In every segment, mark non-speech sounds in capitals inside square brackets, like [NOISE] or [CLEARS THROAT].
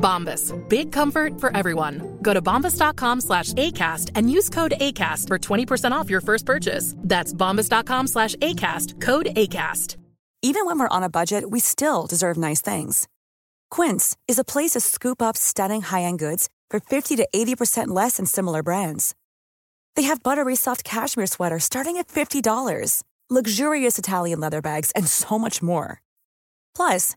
Bombas. Big comfort for everyone. Go to bombas.com slash ACAST and use code ACAST for 20% off your first purchase. That's bombas.com slash ACAST. Code ACAST. Even when we're on a budget, we still deserve nice things. Quince is a place to scoop up stunning high-end goods for 50 to 80% less than similar brands. They have buttery soft cashmere sweaters starting at $50, luxurious Italian leather bags, and so much more. Plus,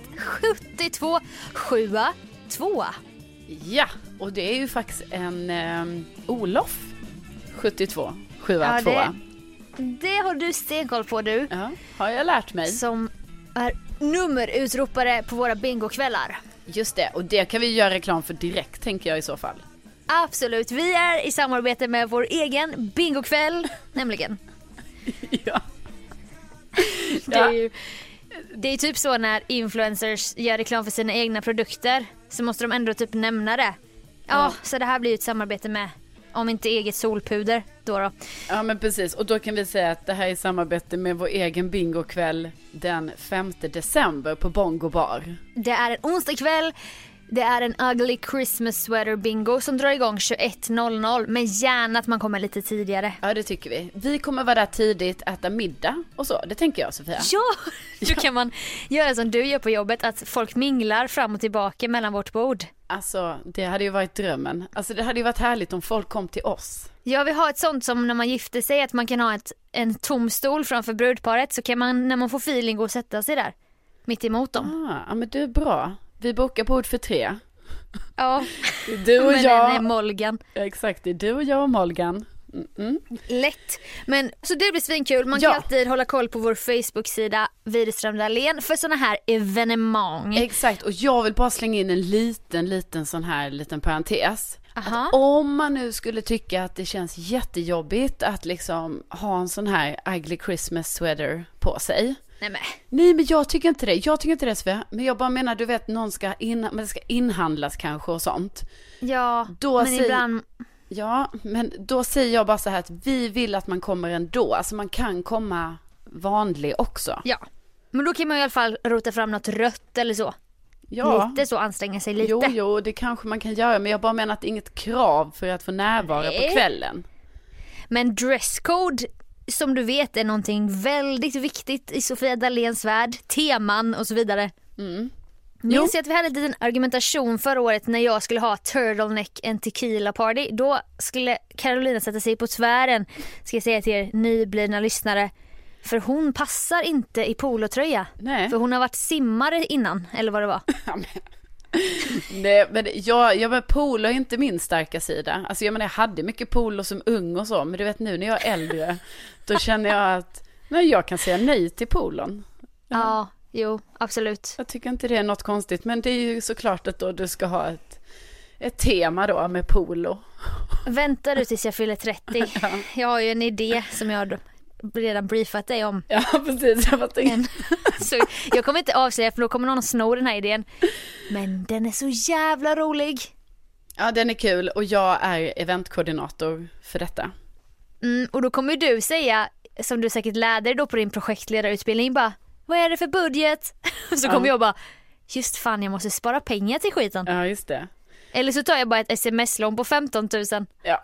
72, 7 2. Ja, och det är ju faktiskt en eh, Olof 72, 7 Ja, 2. det- Det har du stenkoll på du. Ja, har jag lärt mig. Som är nummerutropare på våra bingokvällar. Just det, och det kan vi göra reklam för direkt tänker jag i så fall. Absolut, vi är i samarbete med vår egen bingokväll, nämligen. [LAUGHS] ja. Det är ju det är typ så när influencers gör reklam för sina egna produkter så måste de ändå typ nämna det. Ja, Ja. så det här blir ju ett samarbete med, om inte eget solpuder då då. ja, men precis. Och då kan vi säga att det här är samarbete med vår egen bingokväll den 5 december på Bongo bar. Det är en onsdagkväll, det är en ugly Christmas sweater bingo som drar igång 21.00 men gärna att man kommer lite tidigare. Ja, det tycker vi. Vi kommer vara där tidigt, äta middag och så. Det tänker jag, Sofia. Ja, [LAUGHS] då kan man göra som du gör på jobbet, att folk minglar fram och tillbaka mellan vårt bord. Alltså, det hade ju varit drömmen. Alltså, det hade ju varit härligt om folk kom till oss. Jag vill ha ett sånt som när man gifter sig, att man kan ha ett, en tom stol framför brudparet så kan man när man får feeling gå och sätta sig där. Mitt emot dem. Ah, ja, men du är bra. Vi bokar bord för tre. Ja, Du och men jag. är Molgan. Exakt, det är du och jag och Molgan. Mm -mm. Lätt. Men så det blir svinkul. Man Ja. kan alltid hålla koll på vår Facebook-sida Widerström Dahlén för sådana här evenemang. Exakt, och jag vill bara slänga in en liten, liten sån här liten parentes. Aha. Att om man nu skulle tycka att det känns jättejobbigt att liksom ha en sån här ugly Christmas sweater på sig. Nej men. Nej men jag tycker inte det, jag tycker inte det Sofia. Men jag bara menar du vet någon ska, in, men ska inhandlas kanske och sånt. Ja, Då men säger- ibland. Ja, men då säger jag bara så här att vi vill att man kommer ändå. Alltså man kan komma vanlig också. Ja. Men då kan man i alla fall rota fram något rött eller så. Ja. Lite så, anstränga sig lite. Jo, jo, det kanske man kan göra. Men jag bara menar att det är inget krav för att få närvara Nej. på kvällen. Men dresscode som du vet är någonting väldigt viktigt i Sofia Dahléns värld. Teman och så vidare. Mm. Minns att vi hade en liten argumentation förra året när jag skulle ha turtleneck and tequila party. Då skulle Carolina sätta sig på tvären, ska jag säga till er nyblivna lyssnare. För hon passar inte i polotröja. Nej. För hon har varit simmare innan, eller vad det var. [LAUGHS] [LAUGHS] Nej, men jag, jag men polo är inte min starka sida. Alltså jag menar jag hade mycket polo som ung och så, men du vet nu när jag är äldre, då känner jag att Nej, jag kan säga nej till polon. Ja, jo, absolut. Jag tycker inte det är något konstigt, men det är ju såklart att då du ska ha ett, ett tema då med polo. Vänta du tills jag fyller 30. [LAUGHS] Jag har ju en idé som jag redan briefat dig om. Ja, [LAUGHS] precis. Jag En. [LAUGHS] Så jag kommer inte avslöja för då kommer någon att sno den här idén. Men den är så jävla rolig. Ja, den är kul och jag är eventkoordinator för detta. Mm, och då kommer du säga, som du säkert lärde dig då på din projektledarutbildning, bara vad är det för budget? [LAUGHS] Så kommer Ja. jag bara, just fan jag måste spara pengar till skiten. Ja, just det. Eller så tar jag bara ett sms-lån på 15 000 Ja,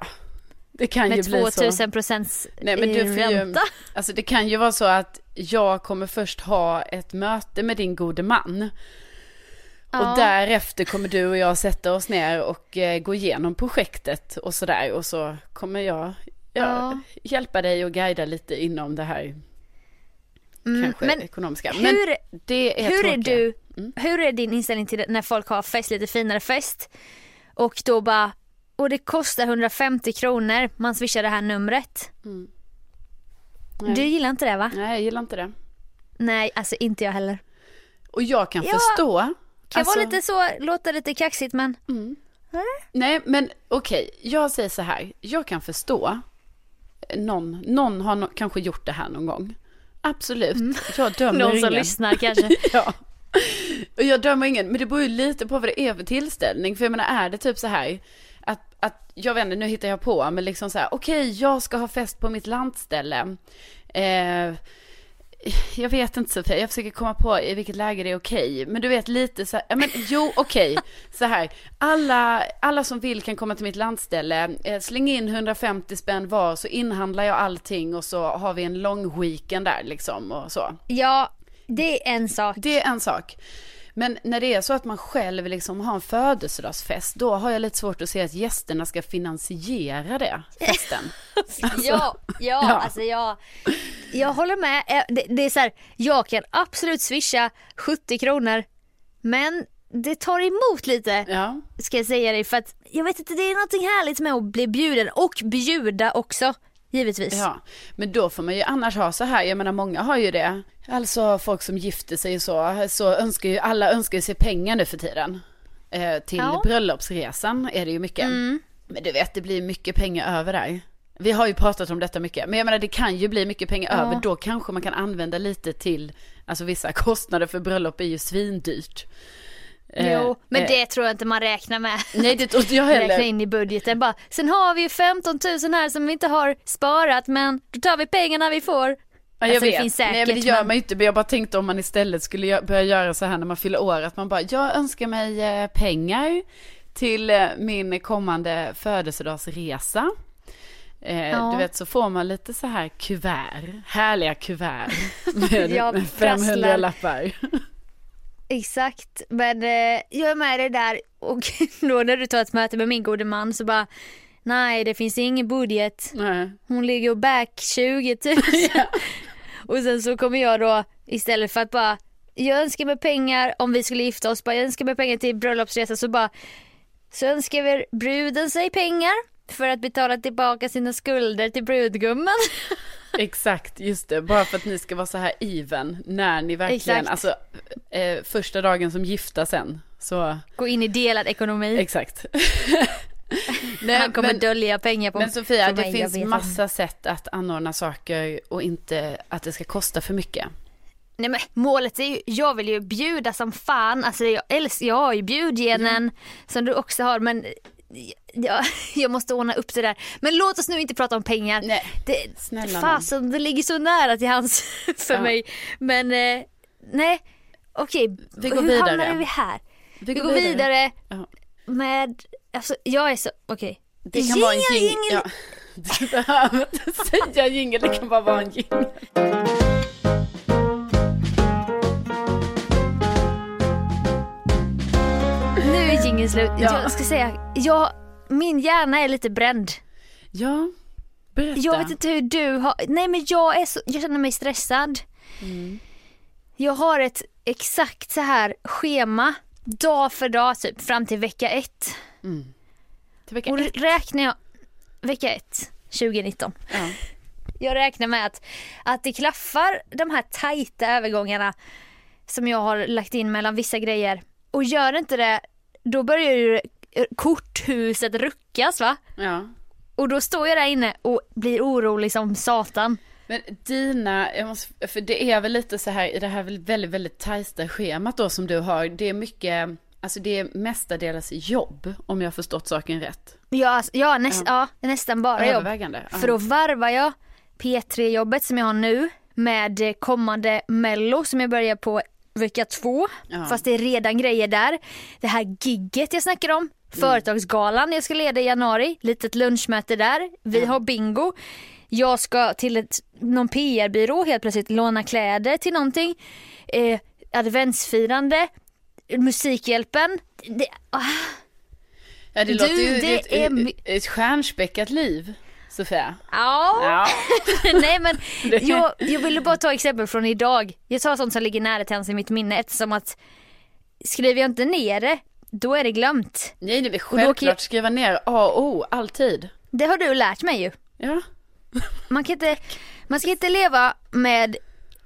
det kan ju med bli 2 så. 000 procents Nej, men du får ju, ränta. alltså det kan ju vara så att jag kommer först ha ett möte med din gode man. Ja. Och därefter kommer du och jag sätta oss ner och eh, gå igenom projektet och sådär. Och så kommer jag ja, Ja. hjälpa dig och guida lite inom det här Mm, kanske men ekonomiska. hur- Men det är hur är du, Mm. hur är din inställning till när folk har fest, lite finare fest och då bara, och det kostar 150 kronor, man swishar det här numret. Nej. Du gillar inte det va? Nej, jag gillar inte det. Nej, alltså inte jag heller. Och jag kan Ja, förstå. Kan alltså- vara lite så, låta lite kaxigt men Nej, men okej, jag säger så här. Jag kan förstå. Någon, någon har no- kanske gjort det här någon gång. Absolut, jag [LAUGHS] dömer Mm. någon som ingen. lyssnar kanske. [LAUGHS] ja. Och jag dömer ingen, men det beror ju lite på vad det är för tillställning. För jag menar, är det typ så här att, att jag vet inte, nu hittar jag på, men liksom så här, okej, jag ska ha fest på mitt lantställe. Eh, jag vet inte Sofia, jag försöker komma på i vilket läge det är okej. Men du vet lite så här, ja, men jo okej, så här. Alla, alla som vill kan komma till mitt landställe, eh, släng in 150 spänn var så inhandlar jag allting och så har vi en lång weekend där liksom och så. Ja, det är en sak. Det är en sak. Men när det är så att man själv liksom har en födelsedagsfest, då har jag lite svårt att se att gästerna ska finansiera det, festen. [LAUGHS] ja, ja, ja. alltså jag, jag håller med. Eh, Det, det är så här, jag kan absolut swisha 70 kronor men det tar emot lite Ja, ska jag säga dig för att jag vet inte det är någonting härligt med att bli bjuden och bjuda också givetvis. ja. Men då får man ju annars ha så här, jag menar många har ju det. Alltså folk som gifter sig och så, så önskar ju, alla önskar ju sig pengar nu för tiden. Eh, till Ja. bröllopsresan är det ju mycket. Mm. Men du vet, det blir mycket pengar över där. Vi har ju pratat om detta mycket, men jag menar det kan ju bli mycket pengar Ja. över. Då kanske man kan använda lite till, alltså vissa kostnader för bröllop är ju svindyrt. Eh, Jo, men eh, det tror jag inte man räknar med. Nej, det tror inte jag [LAUGHS] Räkna heller. in i budgeten bara. Sen har vi ju 15 000 här som vi inte har sparat men då tar vi pengarna vi får. Ja, jag Alltså, det vet. finns säkert, Nej, men det gör man ju inte. Men jag bara tänkte om man istället skulle börja göra så här när man fyller år. Att man bara, jag önskar mig eh, pengar till eh, min kommande födelsedagsresa. Eh, Ja. Du vet så får man lite så här kuvert, härliga kuvert [LAUGHS] med, med 500 prasslar. lappar. Exakt, men eh, jag är med dig där och [LAUGHS] då när du tar ett möte med min gode man så bara nej det finns ingen budget. Nej. Hon ligger och back 20 000. [LAUGHS] och sen så kommer jag då istället för att bara jag önskar mig pengar om vi skulle gifta oss, bara jag önskar mig pengar till bröllopsresa så bara så önskar bruden sig pengar för att betala tillbaka sina skulder till brudgummen. [LAUGHS] Exakt, just det. Bara för att ni ska vara så här even när ni verkligen, Exakt. alltså eh, första dagen som gifta sen. Så, Gå in i delad ekonomi. exakt. [LAUGHS] Nej, Han kommer men- dölja pengar på Men Sofia, det finns massa sätt att anordna saker och inte att det ska kosta för mycket. Nej men målet är ju, jag vill ju bjuda som fan, alltså jag älskar, jag har ju bjudgenen som du också har men jag, [LAUGHS] jag måste ordna upp det där. Men låt oss nu inte prata om pengar. Nej, det, snälla fasen det ligger så nära till hans [LAUGHS] för Ja. mig. Men eh, nej, okej, Vi går hur vidare. hamnade vi här? Vi Vi går vidare Ja. med, alltså jag är så, okej. Det kan vara en jingel. Ja. [LAUGHS] Du behöver inte säga jingel, det kan bara vara en jingel. Är slut. Ja. Jag ska säga, jag, min hjärna är lite bränd. Ja, berätta. Jag vet inte hur du har, nej men jag är så, jag känner mig stressad. Mm. Jag har ett exakt så här schema, dag för dag typ fram till vecka ett. Till vecka Och ett. räknar jag, vecka ett 2019. Ja. [LAUGHS] jag räknar med att, att det klaffar de här tajta övergångarna som jag har lagt in mellan vissa grejer. Och gör inte det, då börjar ju korthuset ruckas va? Ja. Och då står jag där inne och blir orolig som satan. Men dina, måste, för det är väl lite så här i det här väldigt, väldigt tajta schemat då som du har. Det är mycket, alltså det är mestadels jobb om jag har förstått saken rätt. Ja, alltså, ja, näst, ja. nästan bara jobb. Ja. För då varvar jag P3-jobbet som jag har nu med kommande mello som jag börjar på vecka två. Ja. Fast det är redan grejer där. Det här gigget jag snackar om. Företagsgalan jag ska leda i januari. Litet lunchmöte där. Vi har bingo. Jag ska till ett, någon PR-byrå helt plötsligt låna kläder till någonting. Eh, adventsfirande. Musikhjälpen. Det, ah. Ja, det Du, låter ju det ett, är ett stjärnspäckat liv, Sofia. Ja. Ja. [LAUGHS] Nej men jag, jag ville bara ta exempel från idag. Jag tar sånt som ligger nära till hands i mitt minne eftersom att skriver jag inte ner det, då är det glömt. Nej, det är kan jag- självklart skriva ner A O, alltid. Det har du lärt mig ju. Ja. Man, kan inte, man ska inte leva med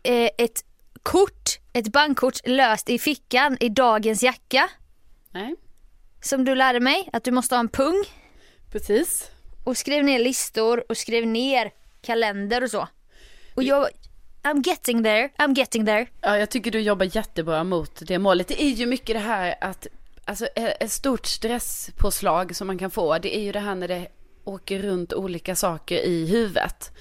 eh, ett kort, ett bankkort löst i fickan i dagens jacka. Nej, Som du lärde mig, att du måste ha en pung. precis. Och skriv ner listor och skriv ner kalender och så. Och jag, I'm getting there, I'm getting there. Ja, jag tycker du jobbar jättebra mot det målet. Det är ju mycket det här att, alltså ett ett stort stresspåslag som man kan få, det är ju det här när det åker runt olika saker i huvudet.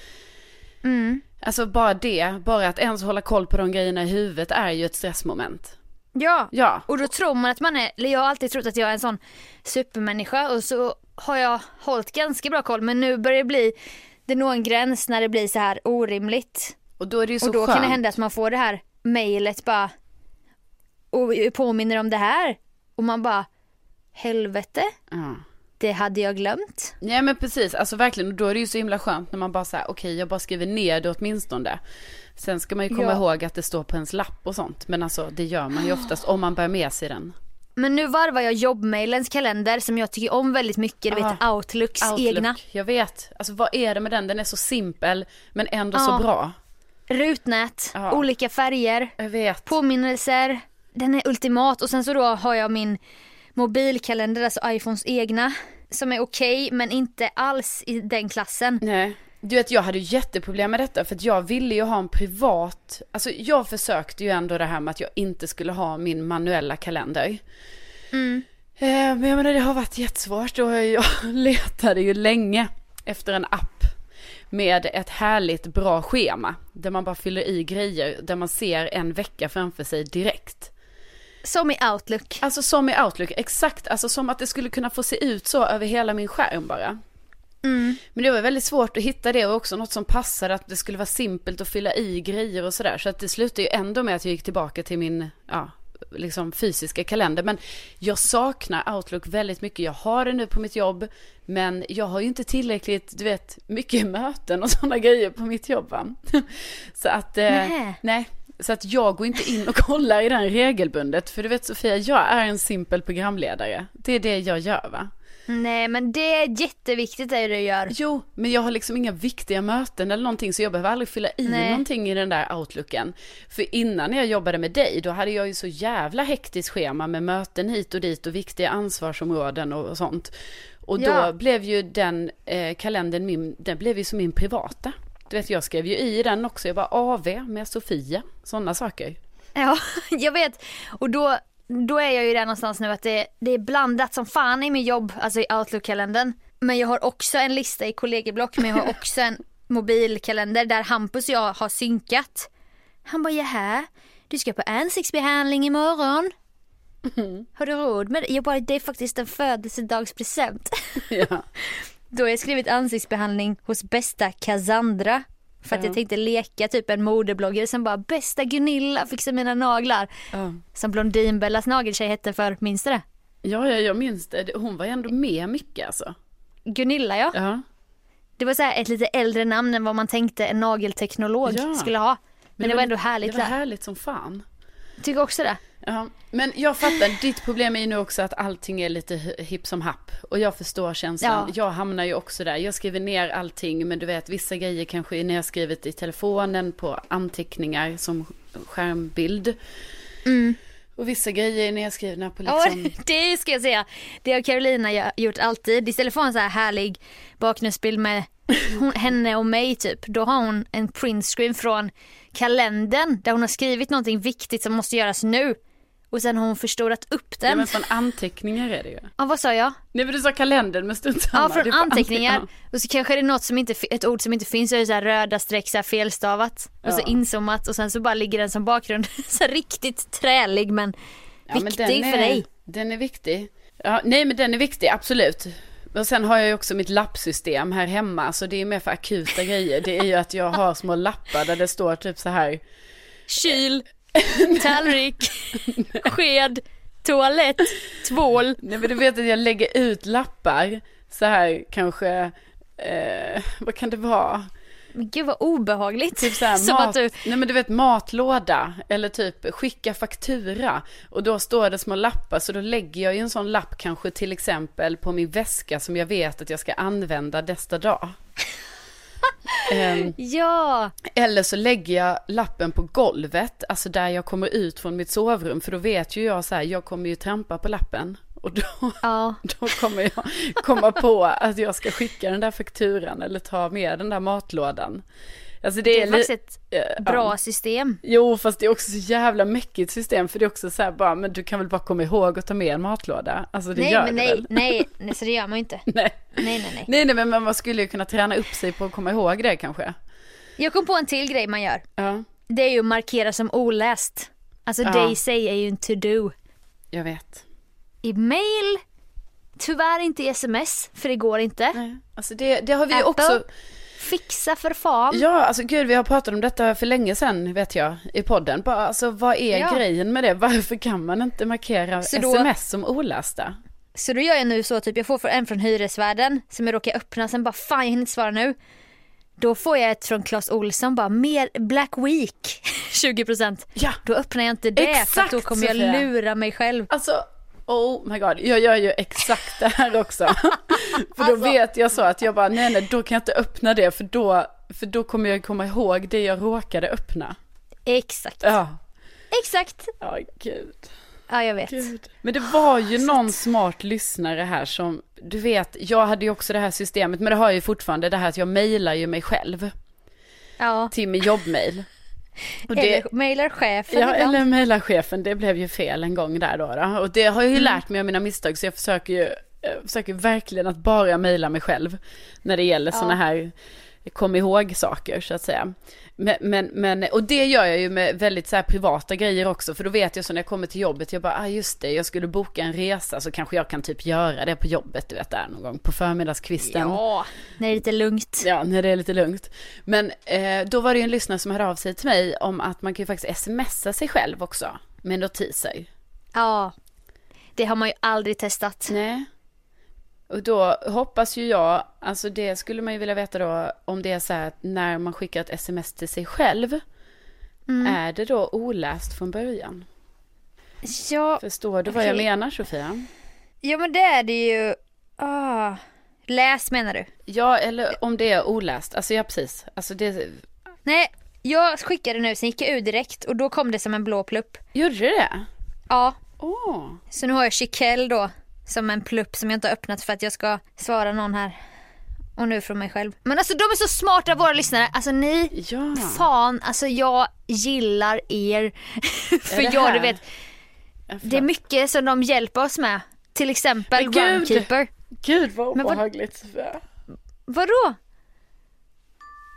Mm. Alltså bara det, bara att ens hålla koll på de grejerna i huvudet är ju ett stressmoment. Ja, Ja. och då tror man att man är, eller jag har alltid trott att jag är en sån supermänniska och så har jag hållit ganska bra koll men nu börjar det bli, det når en gräns när det blir så här orimligt. Och då är det ju så och då skönt. kan det hända att man får det här mejlet bara och påminner om det här och man bara helvete, Ja. Det hade jag glömt. Ja men precis, alltså verkligen, då är det ju så himla skönt när man bara säger okej jag bara skriver ner det åtminstone. Sen ska man ju komma Ja. ihåg att det står på ens lapp och sånt, men alltså det gör man ju oftast om man bär med sig den. Men nu varvar jag jobbmailens kalender som jag tycker om väldigt mycket, du vet Ah, Outlooks Outlook, egna. jag vet. Alltså vad är det med den? Den är så simpel, men ändå Ja. så bra. Rutnät, Ja. olika färger. Jag vet. påminnelser. Den är ultimat och sen så då har jag min mobilkalender, alltså iPhones egna. Som är okej men inte alls i den klassen. Nej. Du vet jag hade jätteproblem med detta för att jag ville ju ha en privat, alltså jag försökte ju ändå det här med att jag inte skulle ha min manuella kalender. Mm. Eh, Men jag menar det har varit jättesvårt och jag [LAUGHS] letade ju länge efter en app med ett härligt bra schema där man bara fyller i grejer där man ser en vecka framför sig direkt. Som i Outlook. Alltså som i Outlook, exakt, alltså som att det skulle kunna få se ut så över hela min skärm bara. Mm. Men det var väldigt svårt att hitta det och också något som passade att det skulle vara simpelt att fylla i grejer och sådär. Så att det slutade ju ändå med att jag gick tillbaka till min, ja, liksom fysiska kalender. Men jag saknar Outlook väldigt mycket. Jag har det nu på mitt jobb, men jag har ju inte tillräckligt, du vet, mycket [LAUGHS] möten och sådana grejer på mitt jobb va. [LAUGHS] Så att, eh, nej. Så att jag går inte in och [LAUGHS] kollar i den regelbundet. För du vet Sofia, jag är en simpel programledare. Det är det jag gör va. Nej men det är jätteviktigt det du gör. Jo, men jag har liksom inga viktiga möten eller någonting så jag behöver aldrig fylla i Nej. någonting i den där outlooken. För innan jag jobbade med dig, då hade jag ju så jävla hektiskt schema med möten hit och dit och viktiga ansvarsområden och, sånt. Och då Ja. blev ju den eh, kalendern min, den blev ju som min privata. Du vet, jag skrev ju i den också, jag bara AV med Sofia, sådana saker. Ja, [LAUGHS] jag vet. Och då, då är jag ju där någonstans nu att det, det är blandat som fan i min jobb, alltså i Outlook-kalendern. Men jag har också en lista i kollegieblock, men jag har också en [LAUGHS] mobilkalender där Hampus och jag har synkat. Han bara, jaha, du ska på ansiktsbehandling imorgon. Har du råd med det? Jag bara, det är faktiskt en födelsedagspresent. ja. [LAUGHS] Då har jag skrivit ansiktsbehandling hos bästa Cassandra. För att Ja. jag tänkte leka typ en modebloggare som bara bästa Gunilla fixar mina naglar. Ja. Som Blondinbellas nageltjej hette för, minns du det? ja, ja, jag minns det. Hon var ju ändå med mycket alltså. Gunilla ja. Ja. Det var så här ett lite äldre namn än vad man tänkte en nagelteknolog Ja. skulle ha. Men det var ändå härligt. Det var där. härligt som fan. Tycker också det. Ja, men jag fattar, ditt problem är ju nu också att allting är lite hi- hipp som happ. Och jag förstår känslan. Ja. Jag hamnar ju också där. Jag skriver ner allting, men du vet, vissa grejer kanske är nedskrivet i telefonen på anteckningar som skärmbild. Och vissa grejer är nedskrivna på Ja, liksom... [LAUGHS] det ska jag säga. Det har Carolina gjort alltid. Istället för en så här härlig bakgrundsbild med hon, henne och mig typ. Då har hon en printscreen från kalendern där hon har skrivit någonting viktigt som måste göras nu. Och sen har hon förstorat upp Ja, den. men från anteckningar är det ju. Ja, vad sa jag? Nej, men du sa kalendern, men strunt samma. [LAUGHS] Ja, från anteckningar. anteckningar. Och så kanske det är något som inte, ett ord som inte finns, så är det så här röda streck, så här felstavat. Och så Ja. inzoomat och sen så bara ligger den som bakgrund. [LAUGHS] så riktigt trälig men Ja, men viktig den är, för dig. Den är viktig. Ja, nej, men den är viktig, absolut. Och sen har jag ju också mitt lappsystem här hemma, så det är mer för akuta grejer. Det är ju att jag har små lappar där det står typ så här. Kyl, [LAUGHS] tallrik, [LAUGHS] sked, toalett, tvål. Nej, men du vet att jag lägger ut lappar så här kanske, eh, vad kan det vara? Men Gud vad obehagligt. Typ så här, [LAUGHS] Som mat, att du, nej men du vet matlåda eller typ skicka faktura och då står det små lappar så då lägger jag ju en sån lapp kanske till exempel på min väska som jag vet att jag ska använda nästa dag. Ehm, ja, eller så lägger jag lappen på golvet, alltså där jag kommer ut från mitt sovrum för då vet ju jag så här, jag kommer ju trampa på lappen och då, ja. [LAUGHS] då kommer jag komma på att jag ska skicka den där fakturan eller ta med den där matlådan. Alltså det, Det är faktiskt ett eh, bra ja. system. Jo, fast det är också så jävla mäckigt system för det är också så här bara, men du kan väl bara komma ihåg att ta med en matlåda? Alltså det Nej gör men det nej, väl? nej, [LAUGHS] nej, så det gör man ju inte. [LAUGHS] Nej. Nej, nej, nej. Nej, nej, men man- skulle ju kunna träna upp sig på att komma ihåg det kanske. Jag kom på en till grej man gör. Ja, Det är ju att markera som oläst. Alltså Ja. Daisy är ju en to-do. jag vet. I mail, tyvärr inte i sms, för det går inte. Nej, alltså det, det har vi ju Apple? också. Fixa för fan. Ja, alltså gud, vi har pratat om detta för länge sedan, vet jag, i podden. Bara, alltså vad är Ja. grejen med det? Varför kan man inte markera Så då- sms som olästa? Så då gör jag nu så, typ jag får en från hyresvärden som jag råkar öppna, sen bara fan jag hinner inte svara nu. Då får jag ett från Clas Olsson bara, mer Black Week, [LAUGHS] 20%. Ja. Då öppnar jag inte det för Exakt, då kommer jag Sofia. lura mig själv. Alltså, oh my god, jag gör ju exakt det här också. [LAUGHS] för då Alltså. vet jag så att jag bara, nej nej, då kan jag inte öppna det för då, för då kommer jag komma ihåg det jag råkade öppna. Exakt. Ja, Exakt. ja gud. Ja jag vet. Gud. Men det var ju någon smart lyssnare här som, du vet, jag hade ju också det här systemet, men det har jag ju fortfarande, det här att jag mejlar ju mig själv Ja. till min jobbmail. Och det, Eller mailar chefen ja, ibland. eller mejla chefen, det blev ju fel en gång där då. då. Och det har jag ju Mm. lärt mig av mina misstag, så jag försöker ju, jag försöker verkligen att bara mejla mig själv när det gäller sådana här kom ihåg saker så att säga. Men, men, men, och det gör jag ju med väldigt så här privata grejer också, för då vet jag så när jag kommer till jobbet, jag bara, ah just det, jag skulle boka en resa så kanske jag kan typ göra det på jobbet, du vet där någon gång på förmiddagskvisten. Ja, när det är lite lugnt. Ja, när det är lite lugnt. Men eh, då var det ju en lyssnare som hörde av sig till mig om att man kan ju faktiskt smsa sig själv också med notiser. Ja. Det har man ju aldrig testat. Nej. Och då hoppas ju jag, alltså det skulle man ju vilja veta då, om det är så här att när man skickar ett sms till sig själv, är det då oläst från början? Ja, Förstår du vad jag menar Sofia? ja men det är det ju. Ah. Läs menar du? Ja, eller om det är oläst, alltså ja precis, alltså det, Nej, jag skickade nu, sen gick jag ur direkt och då kom det som en blå plupp. gjorde det? Ja, Åh, så nu har jag Chiquelle då som en plupp som jag inte har öppnat för att jag ska svara någon här. Och nu från mig själv. Men alltså de är så smarta våra lyssnare. Alltså ni, ja. fan alltså jag gillar er. [LAUGHS] för det jag här? du vet, det är mycket som de hjälper oss med. Till exempel Men gud! Runkeeper. Gud vad obehagligt Sofia. Vadå?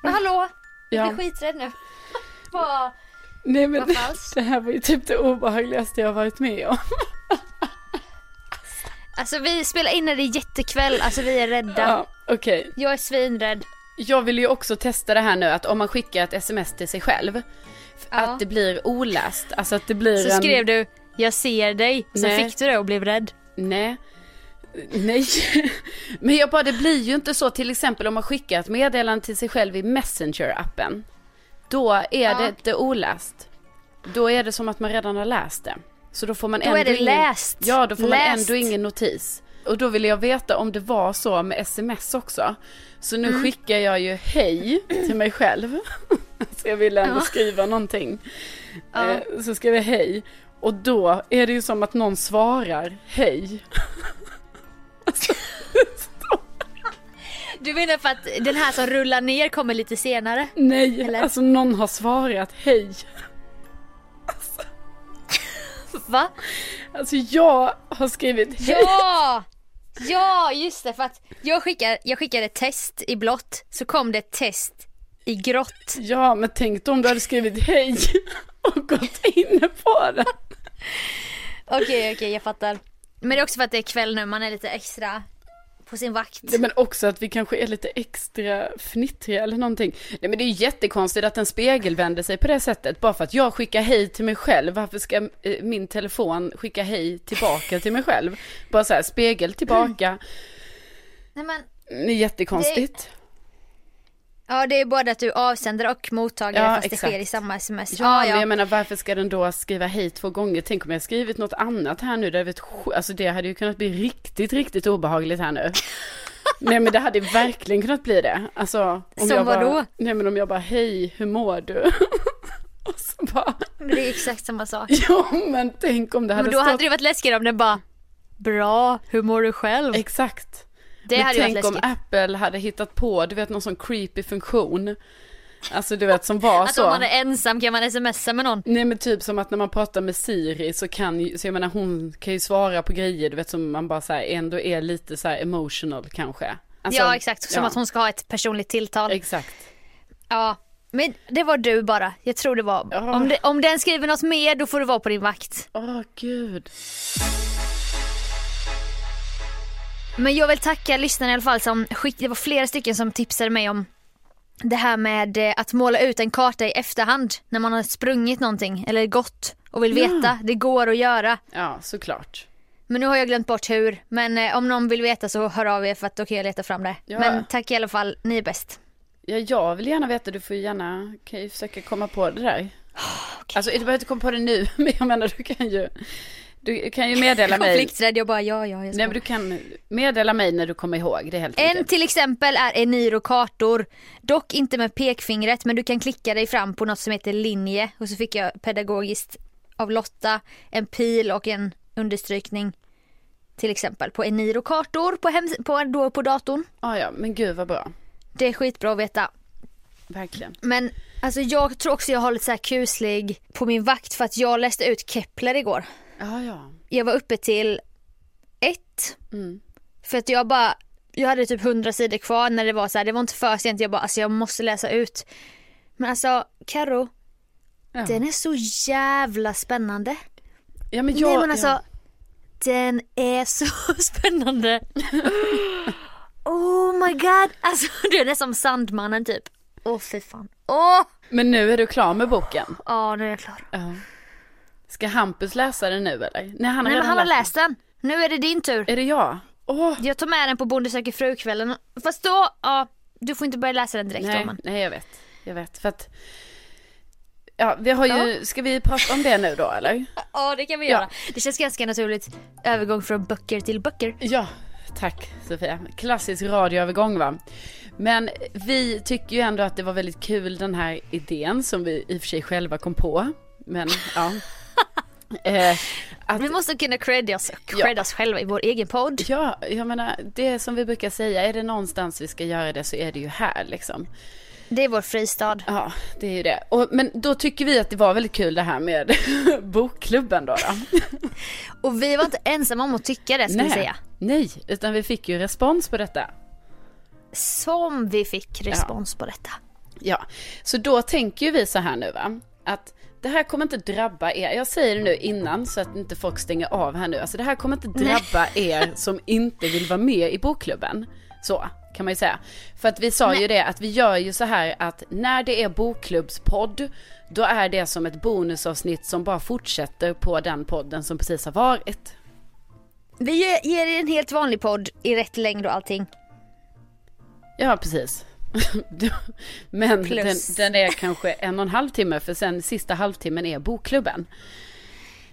Men hallå? Jag Ja. blir skiträdd nu. [LAUGHS] Vad? Nej men [LAUGHS] det här var ju typ det obehagligaste jag varit med om. Alltså vi spelar in när det är jättekväll, alltså vi är rädda. Ja, okej. Jag är svinrädd. Jag vill ju också testa det här nu att om man skickar ett sms till sig själv, Ja. att det blir oläst. Alltså att det blir Så en... skrev du, jag ser dig. Så Nej. fick du det och blev rädd. Nej. Nej. [LAUGHS] Men jag bara, det blir ju inte så till exempel om man skickar ett meddelande till sig själv i Messenger-appen. Då är Ja. det inte oläst. Då är det som att man redan har läst det. Så då får man Då ändå är det ingen, läst. Ja, då får Läst. man ändå ingen notis. Och då ville jag veta om det var så med sms också. Så nu Mm. skickar jag ju hej till mig själv. [LAUGHS] så jag ville ändå Ja. skriva någonting. Ja. Eh, så skrev jag hej. Och då är det ju som att någon svarar hej. Du menar för att den här som rullar ner kommer lite senare? Nej, Eller? alltså någon har svarat hej. [LAUGHS] Va? Alltså jag har skrivit. Ja! Ja, just det. För att jag skickade, jag skickade ett test i blått, så kom det ett test i grått. Ja, men tänk om du hade skrivit hej [LAUGHS] och gått inne på det. Okej, okej, jag fattar. Men det är också för att det är kväll nu, man är lite extra på sin vakt. Ja, men också att vi kanske är lite extra fnittriga eller någonting. Nej men det är ju jättekonstigt att en spegel vänder sig på det sättet. Bara för att jag skickar hej till mig själv. Varför ska eh, min telefon skicka hej tillbaka till mig själv? Bara så här, spegel tillbaka. Nej, men, Det är jättekonstigt. Ja, det är både att du är avsändare och mottagare Ja, fast det exakt. sker i samma sms. Ja, Ja, men ja. jag menar varför ska den då skriva hej två gånger? Tänk om jag skrivit något annat här nu. Det, vet, alltså det hade ju kunnat bli riktigt, riktigt obehagligt här nu. [LAUGHS] Nej men det hade verkligen kunnat bli det. Alltså, om Som jag bara, vadå? Nej men om jag bara, hej, hur mår du? [LAUGHS] Och så bara, Det är exakt samma sak. [LAUGHS] ja men tänk om det hade Men då stått... hade det varit läskigare om den bara Bra, hur mår du själv? Exakt. Det men hade varit tänk om. Apple hade hittat på, du vet någon sån creepy funktion. Alltså du vet som var Att så. om man är ensam kan man smsa med någon. Nej men typ som att när man pratar med Siri så kan ju, så jag menar hon kan ju svara på grejer du vet som man bara så här ändå är lite så här emotional kanske. Alltså, ja exakt, som ja, att hon ska ha ett personligt tilltal. Exakt. Ja, men det var du bara. Jag tror det var. Ja. Om, det, om den skriver något mer då får du vara på din vakt. Åh gud. Men jag vill tacka lyssnarna i alla fall som skick, det var flera stycken som tipsade mig om det här med eh, att måla ut en karta i efterhand när man har sprungit någonting eller gått och vill Ja. veta. Det går att göra. Ja såklart. Men nu har jag glömt bort hur. Men eh, om någon vill veta så hör av er för att då kan jag leta fram det. Ja. Men tack i alla fall, ni är bäst. Ja jag vill gärna veta, du får gärna, kan ju försöka komma på det där. Alltså du behöver inte komma på det nu, [LAUGHS] men jag menar du kan ju, du kan ju meddela mig. Konflikträdd, jag bara ja, ja, jag ska. Nej men du kan meddela mig när du kommer ihåg, det helt En enkelt. till exempel är Eniro kartor. Dock inte med pekfingret men du kan klicka dig fram på något som heter linje och så fick jag pedagogiskt av Lotta en pil och en understrykning till exempel på Eniro kartor på, hems- på, då på datorn. Ja ja, men gud vad bra. Det är skitbra att veta. Verkligen. Men alltså jag tror också jag har lite så här kuslig på min vakt för att jag läste ut Kepler igår. Ja ja. Jag var uppe till ett Mm. För att jag bara, jag hade typ 100 sidor kvar när det var så här, det var inte för sent, jag bara alltså jag måste läsa ut. Men alltså Karo, Ja. den är så jävla spännande. ja men jag, Nej men alltså, ja. den är så [LAUGHS] spännande. oh my god, alltså [LAUGHS] den är som Sandmannen typ. Åh oh, fy fan. Åh, Men nu är du klar med boken? Ja, nu är jag klar. Ja. Ska Hampus läsa den nu eller? Nej han har Nej men han har läst den. Nu är det din tur. Är det jag? Åh! Jag tar med den på Bonde söker fru-kvällen. Fast då, ja, du får inte börja läsa den direkt Nej, men. nej jag vet. Jag vet. För att... Ja, vi har ju, ska vi prata om det nu då eller? [LAUGHS] Ja det kan vi Ja. göra. Det känns ganska naturligt. Övergång från böcker till böcker. Ja, tack Sofia. Klassisk radioövergång va. Men vi tycker ju ändå att det var väldigt kul den här idén som vi i och för sig själva kom på. Men ja. [LAUGHS] eh, att, Vi måste kunna credda oss, credda oss själva i vår egen podd. ja, jag menar det som vi brukar säga, är det någonstans vi ska göra det så är det ju här liksom. Det är vår fristad. Ja, det är ju det. Och, men då tycker vi att det var väldigt kul det här med [LAUGHS] bokklubben då. då. [LAUGHS] Och vi var inte ensamma om att tycka det ska vi säga. nej, utan vi fick ju respons på detta. Som vi fick respons på detta. Ja, så då tänker ju vi så här nu va, att det här kommer inte drabba er, jag säger det nu innan så att inte folk stänger av här nu, alltså det här kommer inte drabba er som inte vill vara med i bokklubben. Så kan man ju säga. För att vi sa ju det att vi gör ju så här att när det är bokklubbspodd, då är det som ett bonusavsnitt som bara fortsätter på den podden som precis har varit. Vi ger- ger er en helt vanlig podd i rätt längd och allting. Ja, precis. [LAUGHS] Men den, den är kanske en och en halv timme för sen sista halvtimmen är bokklubben.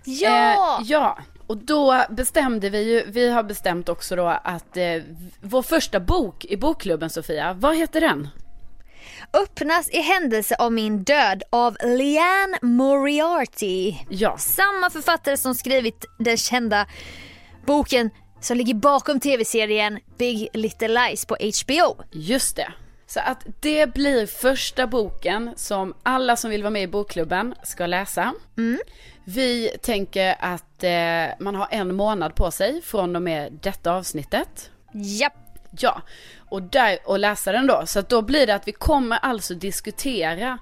Ja! Eh, ja, och då bestämde vi ju, vi har bestämt också då att eh, vår första bok i bokklubben Sofia, vad heter den? Öppnas i händelse av min död av Leanne Moriarty. Ja, Samma författare som skrivit den kända boken som ligger bakom tv-serien Big Little Lies på HBO. just det. Så att det blir första boken som alla som vill vara med i bokklubben ska läsa. Vi tänker att eh, man har en månad på sig från och med detta avsnittet. Japp. Ja, och, där, och läsa den då. Så att då blir det att vi kommer alltså diskutera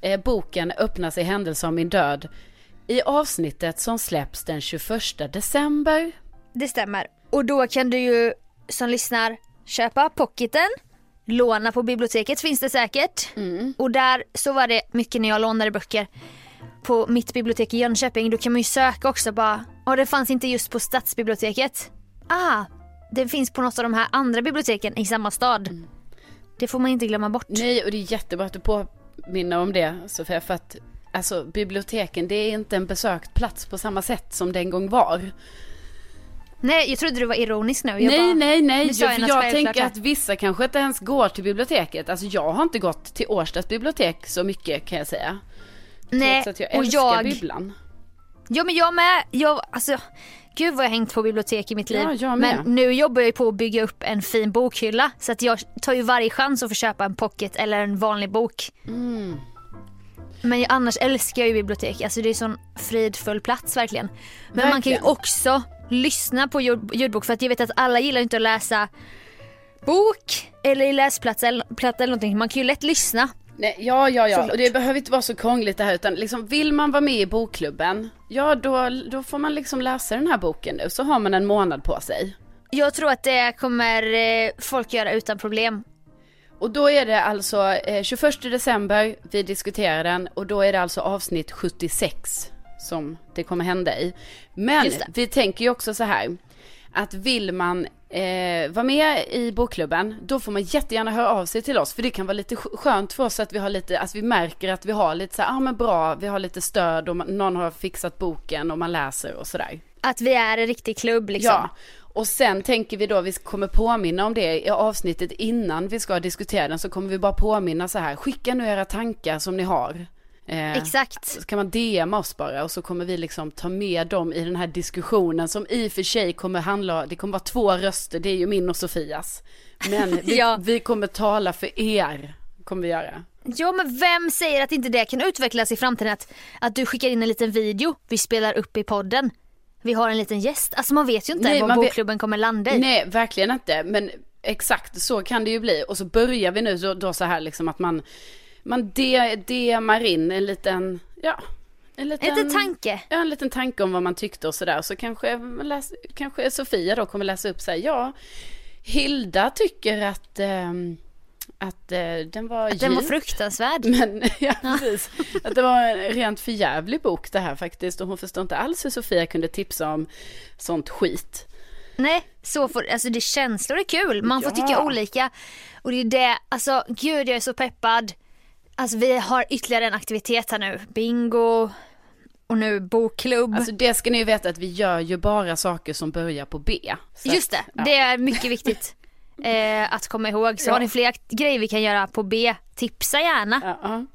eh, boken Öppnas i händelse av min död i avsnittet som släpps den 21 december. Det stämmer. Och då kan du ju som lyssnar köpa pocketen. Låna på biblioteket finns det säkert. Och där så var det mycket när jag lånade böcker på mitt bibliotek i Jönköping. Då kan man ju söka också bara, och det fanns inte just på stadsbiblioteket. Ah, det finns på något av de här andra biblioteken i samma stad. Det får man inte glömma bort. Nej, och det är jättebra att du påminner om det Sofia, för att alltså biblioteken det är inte en besökt plats på samma sätt som det en gång var. Nej, jag trodde du var ironisk nu. Jag nej, bara, nej, nej, sa jag, jag tänker att vissa kanske inte ens går till biblioteket. Alltså jag har inte gått till Årstads bibliotek så mycket kan jag säga. Nej, Trots att jag och älskar jag, bibblan. Ja men jag med. Jag, alltså, gud vad jag hängt på bibliotek i mitt liv. Ja, jag men nu jobbar jag ju på att bygga upp en fin bokhylla. Så att jag tar ju varje chans att få köpa en pocket eller en vanlig bok. Mm. Men jag, annars älskar jag ju bibliotek. Alltså det är en sån fridfull plats verkligen. Men man kan ju Verkligen. också lyssna på ljud, ljudbok. För att jag vet att alla gillar inte att läsa bok eller i läsplatta eller, platta eller någonting. Man kan ju lätt lyssna. Nej, ja, ja, ja. Såklart. Och det behöver inte vara så krångligt det här utan liksom vill man vara med i bokklubben, ja då, då får man liksom läsa den här boken nu så har man en månad på sig. Jag tror att det kommer eh, folk göra utan problem. Och då är det alltså eh, 21 december, vi diskuterar den och då är det alltså avsnitt 76 som det kommer hända i. Men vi tänker ju också så här att vill man eh, vara med i bokklubben då får man jättegärna höra av sig till oss för det kan vara lite sk- skönt för oss att vi har lite, att vi märker att vi har lite så här, ah, men bra, vi har lite stöd och man, någon har fixat boken och man läser och sådär. Att vi är en riktig klubb liksom. Ja, och sen tänker vi då, vi kommer påminna om det i avsnittet innan vi ska diskutera den, så kommer vi bara påminna så här, skicka nu era tankar som ni har. Eh, Exakt. Så kan man DMa oss bara och så kommer vi liksom ta med dem i den här diskussionen som i och för sig kommer handla, det kommer vara två röster, det är ju min och Sofias. Men [LAUGHS] vi, Ja. vi kommer tala för er, kommer vi göra. Ja men vem säger att inte det kan utvecklas i framtiden? Att, att du skickar in en liten video vi spelar upp i podden. Vi har en liten gäst. Alltså man vet ju inte Nej, vad man vet- bokklubben kommer landa i. Nej, verkligen inte. Men exakt så kan det ju bli. Och så börjar vi nu då, då så här liksom att man, man de, DMar in en liten, ja. En liten, En tanke. Ja, en liten tanke om vad man tyckte och sådär. Så kanske, läs, kanske Sofia då kommer läsa upp så här, ja, Hilda tycker att, ehm, att eh, den var Att den var fruktansvärd. [LAUGHS] Men, ja, precis. Att det var en rent förjävlig bok det här faktiskt. Och hon förstår inte alls hur Sofia kunde tipsa om sånt skit. Nej, så får, alltså det känslor är kul. Man får Ja. tycka olika. Och det är det, alltså gud jag är så peppad. Alltså vi har ytterligare en aktivitet här nu. Bingo och nu bokklubb. Alltså det ska ni ju veta att vi gör ju bara saker som börjar på B. Just det, att, ja. det är mycket viktigt [LAUGHS] eh, att komma ihåg. Så Ja. har ni fler grejer vi kan göra på B, tipsa gärna. Ja, ja.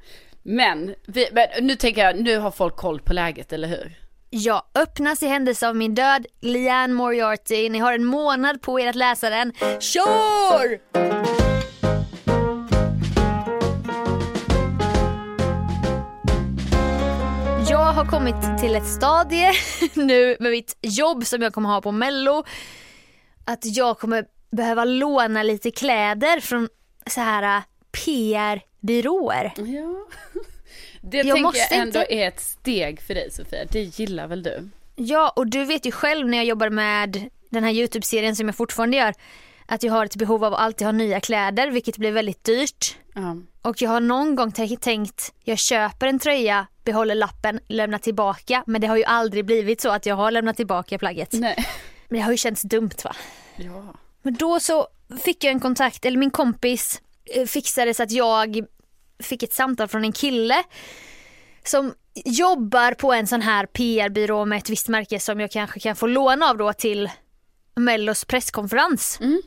Men, vi, men nu tänker jag, nu har folk koll på läget, eller hur? Ja, öppnas i händelse av min död, Leanne Moriarty. Ni har en månad på er att läsa den. Kör! Kommit till ett stadie [LAUGHS] nu med mitt jobb som jag kommer ha på mello. Att jag kommer behöva låna lite kläder från så här äh, PR-byråer. Ja. [LAUGHS] Det Jag tänker jag ändå inte- är ett steg för dig Sofia, det gillar väl du? Ja, och du vet ju själv när jag jobbar med den här Youtube-serien som jag fortfarande gör, att jag har ett behov av att alltid ha nya kläder, vilket blir väldigt dyrt. Ja. Och jag har någon gång tänkt, jag köper en tröja, behåller lappen, lämnar tillbaka. Men det har ju aldrig blivit så att jag har lämnat tillbaka plagget. Nej. Men det har ju känts dumt va? Ja. Men då så fick jag en kontakt, eller min kompis eh, fixade så att jag fick ett samtal från en kille som jobbar på en sån här PR-byrå med ett visst märke som jag kanske kan få låna av då till Mellos presskonferens Mm.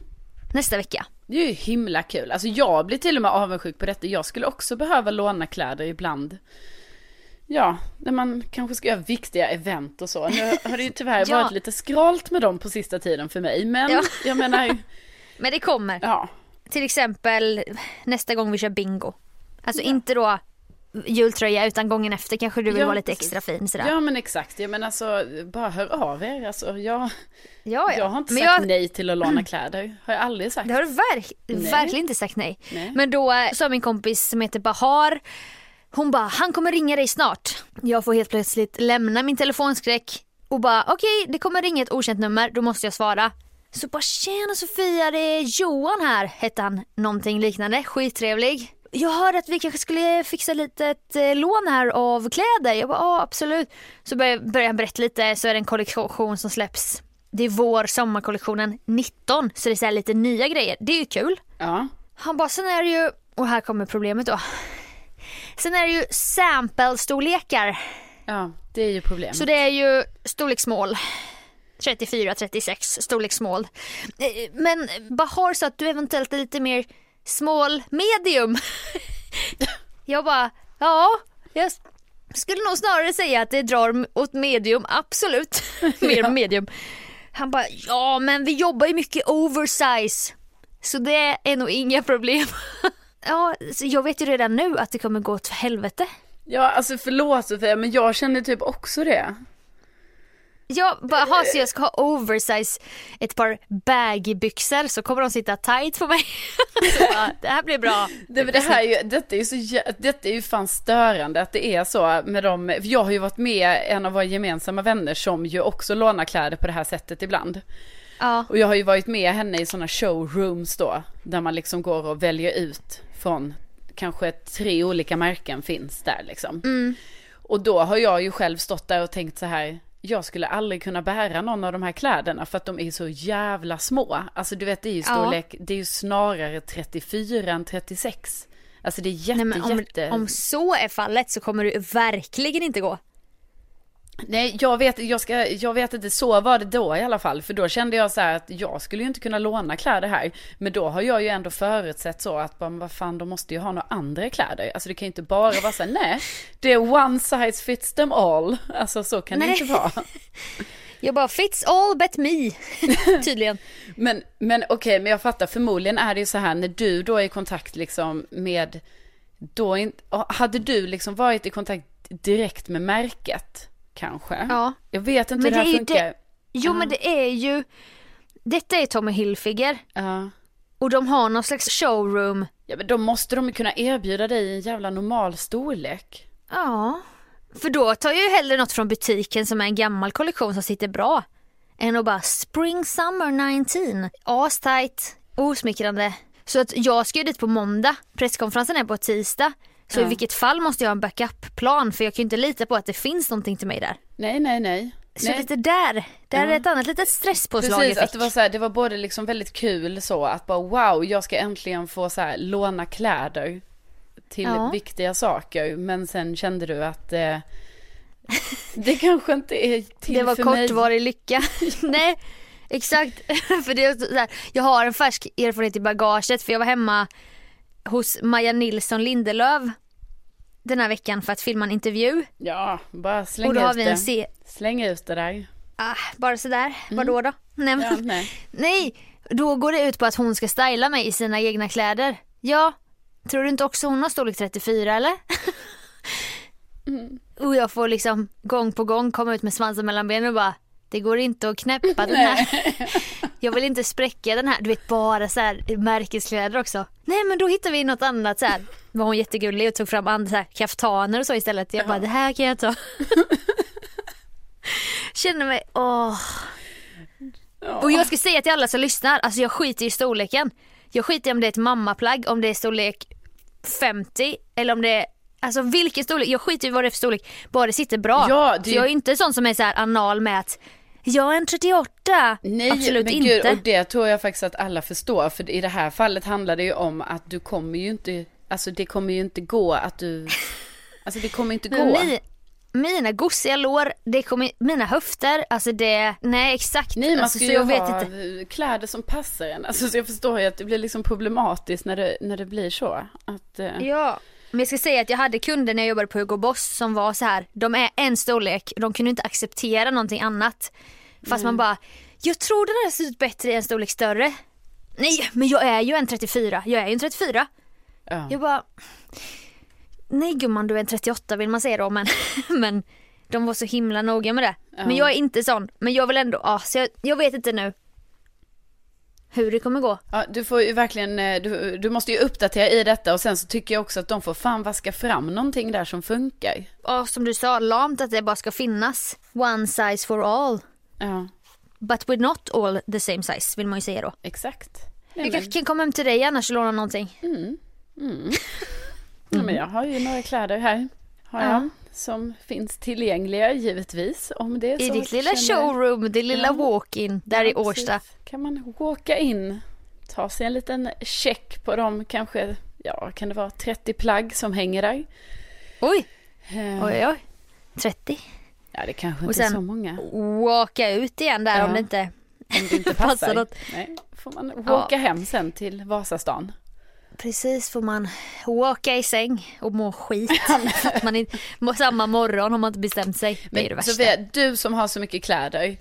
Nästa vecka. Det är ju himla kul. Alltså jag blir till och med avundsjuk på detta. Jag skulle också behöva låna kläder ibland. Ja, när man kanske ska göra viktiga event och så. Nu har det ju tyvärr [LAUGHS] Ja. varit lite skralt med dem på sista tiden för mig. Men Ja. jag menar, [LAUGHS] Men det kommer. ja. Till exempel nästa gång vi kör bingo. Alltså inte då jultröja utan gången efter kanske du vill Ja, vara lite precis. extra fin sådär. Ja men exakt, jag menar alltså bara hör av er. Alltså, jag, ja, ja. jag har inte Men sagt jag, nej till att låna [CLEARS THROAT] kläder. Har jag aldrig sagt. Det har du verk, verkligen inte sagt nej. Nej. Men då eh, sa min kompis som heter Bahar, hon bara han kommer ringa dig snart. Jag får helt plötsligt lämna min telefonskräck och bara okej det kommer ringa ett okänt nummer, då måste jag svara. Så bara tjena Sofia det är Johan här, hette han någonting liknande, skittrevlig. Jag hörde att vi kanske skulle fixa lite ett eh, lån här av kläder. Jag bara ja absolut. Så började började han berätta lite så är det en kollektion som släpps. Det är vår sommarkollektionen 19 så det är så lite nya grejer. Det är ju kul. Ja. Han bara, sen är det ju, och här kommer problemet då. Sen är det ju sample-storlekar. ja, det är ju problemet. Så det är ju storlek small. 34, 36 storlek small. Eh, Men Bahar sa att du eventuellt är lite mer small medium. [LAUGHS] Jag bara, ja, jag skulle nog snarare säga att det drar åt medium, absolut. [LAUGHS] mer Ja. medium. Han bara, ja men vi jobbar ju mycket oversize. Så det är nog inga problem. [LAUGHS] ja, jag vet ju redan nu att det kommer gå åt helvete. Ja, alltså förlåt Sofia, men jag känner typ också det. Jag bara, ha så jag ska ha oversize ett par baggy-byxor så kommer de sitta tight på mig. [LAUGHS] bara, det här blir bra. Det, det här är ju, detta är ju så detta är ju fan störande att det är så med dem. Jag har ju varit med en av våra gemensamma vänner som ju också lånar kläder på det här sättet ibland. Ja, Och jag har ju varit med henne i sådana showrooms då, där man liksom går och väljer ut från kanske tre olika märken finns där liksom. Och då har jag ju själv stått där och tänkt så här, jag skulle aldrig kunna bära någon av de här kläderna för att de är så jävla små. Alltså du vet det är ju Ja. storlek, det är ju snarare 34 än 36. Alltså det är jätte, nej om, jätte... om så är fallet så kommer det verkligen inte gå. Nej, jag vet, jag, ska, jag vet inte, så var det då i alla fall. För då kände jag så här att jag skulle ju inte kunna låna kläder här. Men då har jag ju ändå förutsett så att, bara, vad fan, de måste ju ha några andra kläder. Alltså det kan ju inte bara vara så här, nej, det är one size fits them all. Alltså så kan det Nej. inte vara. [LAUGHS] Jag bara fits all but me. [LAUGHS] Tydligen. Men, men okej, men jag fattar, förmodligen är det ju så här när du då är i kontakt liksom med, då in, hade du liksom varit i kontakt direkt med märket kanske? Ja. Jag vet inte Men hur det det är här funkar. det- Jo men det är ju, detta är Tommy Hilfiger Ja. och de har någon slags showroom. Ja men då måste de ju kunna erbjuda dig en jävla normal storlek. Ja, för då tar jag ju hellre något från butiken som är en gammal kollektion som sitter bra. Än att bara spring summer 19, astight, osmickrande. Så att jag ska ju dit på måndag, presskonferensen är på tisdag. Så Ja. i vilket fall måste jag ha en backup-plan för jag kan ju inte lita på att det finns någonting till mig där. Nej, nej, nej. Så nej. lite där, där Ja. är ett annat litet stresspåslag Precis, jag att fick. det var så här, det var både liksom väldigt kul så att bara wow, jag ska äntligen få så här låna kläder till Ja. viktiga saker. Men sen kände du att eh, det kanske inte är till [LAUGHS] Det var för mig. kortvarig lycka. [LAUGHS] [LAUGHS] Nej, exakt. för det är så här, jag har en färsk erfarenhet i bagaget för jag var hemma hos Maja Nilsson Lindelöf den här veckan för att filma en intervju. Ja, bara släng ut det. se... Släng ut det där. Ah, bara sådär, vadå då? Nej, men... Mm. Ja, nej. [LAUGHS] Nej, då går det ut på att hon ska styla mig i sina egna kläder. Ja, tror du inte också hon har storlek 34 eller? [LAUGHS] Mm. Och jag får liksom gång på gång komma ut med svansen mellan benen och bara det går inte att knäppa den här. Jag vill inte spräcka den här. Du vet bara så här märkeskläder också. Nej men då hittar vi något annat så här. Var hon jättegullig och tog fram andra så här, kaftaner och så istället. Jag bara det här kan jag ta. Känner mig, åh. Och jag ska säga till alla som lyssnar, alltså jag skiter i storleken. Jag skiter i om det är ett mammaplagg, om det är storlek 50 eller om det är Alltså vilken storlek, jag skiter i vad det är för storlek, bara det sitter bra. Ja, det- Så jag är inte sån som är så här anal med att jag är en 38. Nej, Absolut men inte. Gud, och det tror jag faktiskt att alla förstår. För i det här fallet handlar det ju om att du kommer ju inte, alltså det kommer ju inte gå att du, [LAUGHS] alltså det kommer inte gå. Ni, mina gosiga lår, det kommer, mina höfter, alltså det, nej exakt. Nej man alltså, ska ju ha kläder som passar en. Alltså, så jag förstår ju att det blir liksom problematiskt när det, när det blir så. Att, eh, Ja, men jag ska säga att jag hade kunder när jag jobbade på Hugo Boss som var så här, de är en storlek, de kunde inte acceptera någonting annat. Fast man bara, jag tror den här ser ut bättre i en storlek större. Nej, men jag är ju en 34, jag är ju en 34. ja. Jag bara, nej gumman du är en 38 vill man säga då men, [LAUGHS] men de var så himla noga med det. Men jag är inte sån, men jag vill ändå, ja, så jag, jag vet inte nu hur det kommer gå. Ja, du får ju verkligen, eh, du, du måste ju uppdatera i detta och sen så tycker jag också att de får fan vaska fram någonting där som funkar. Ja, som du sa, lamt att det bara ska finnas one size for all. Ja, But we're not all the same size vill man ju säga då. exakt. Jag kanske kan komma hem till dig annars och låna någonting. men, [LAUGHS] ja, men jag har ju några kläder här. Har jag, Ja. Som finns tillgängliga givetvis. Om det är I ditt lilla känner- showroom, din lilla Ja. walk-in där i Ja, Årsta. precis. Kan man walka in, ta sig en liten check på de kanske, ja kan det vara 30 plagg som hänger där. Oj, Eh, oj oj. 30. Ja det kanske Och inte är sen- så många. Walka ut igen där Ja. om det inte Om det inte [LAUGHS] passar passar. något. Nej, får man walka hem sen till Vasastan. Precis får man walka i säng och må skit. [LAUGHS] Man må, samma morgon har man inte bestämt sig. det är det Men värsta. Sofia, du som har så mycket kläder.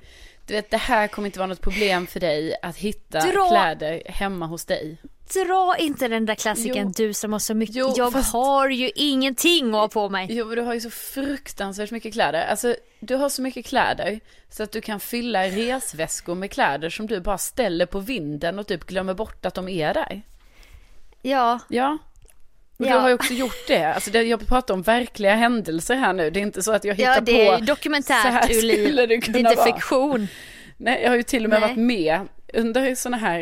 Du vet det här kommer inte vara något problem för dig att hitta Dra- kläder hemma hos dig. Dra inte den där klassikern Jo. du som har så mycket. Jo, jag fast- har ju ingenting att ha på mig. Jo, men du har ju så fruktansvärt mycket kläder. Alltså, du har så mycket kläder så att du kan fylla resväskor med kläder som du bara ställer på vinden och typ glömmer bort att de är där. Ja, Ja. Och Ja. du har ju också gjort det. Alltså, det, jag pratar om verkliga händelser här nu. Det är inte så att jag hittar ja det är på. ju så dokumentärt här [LAUGHS] skulle det Det är inte vara. fiktion. Nej, jag har ju till och med Nej. varit med under sådana här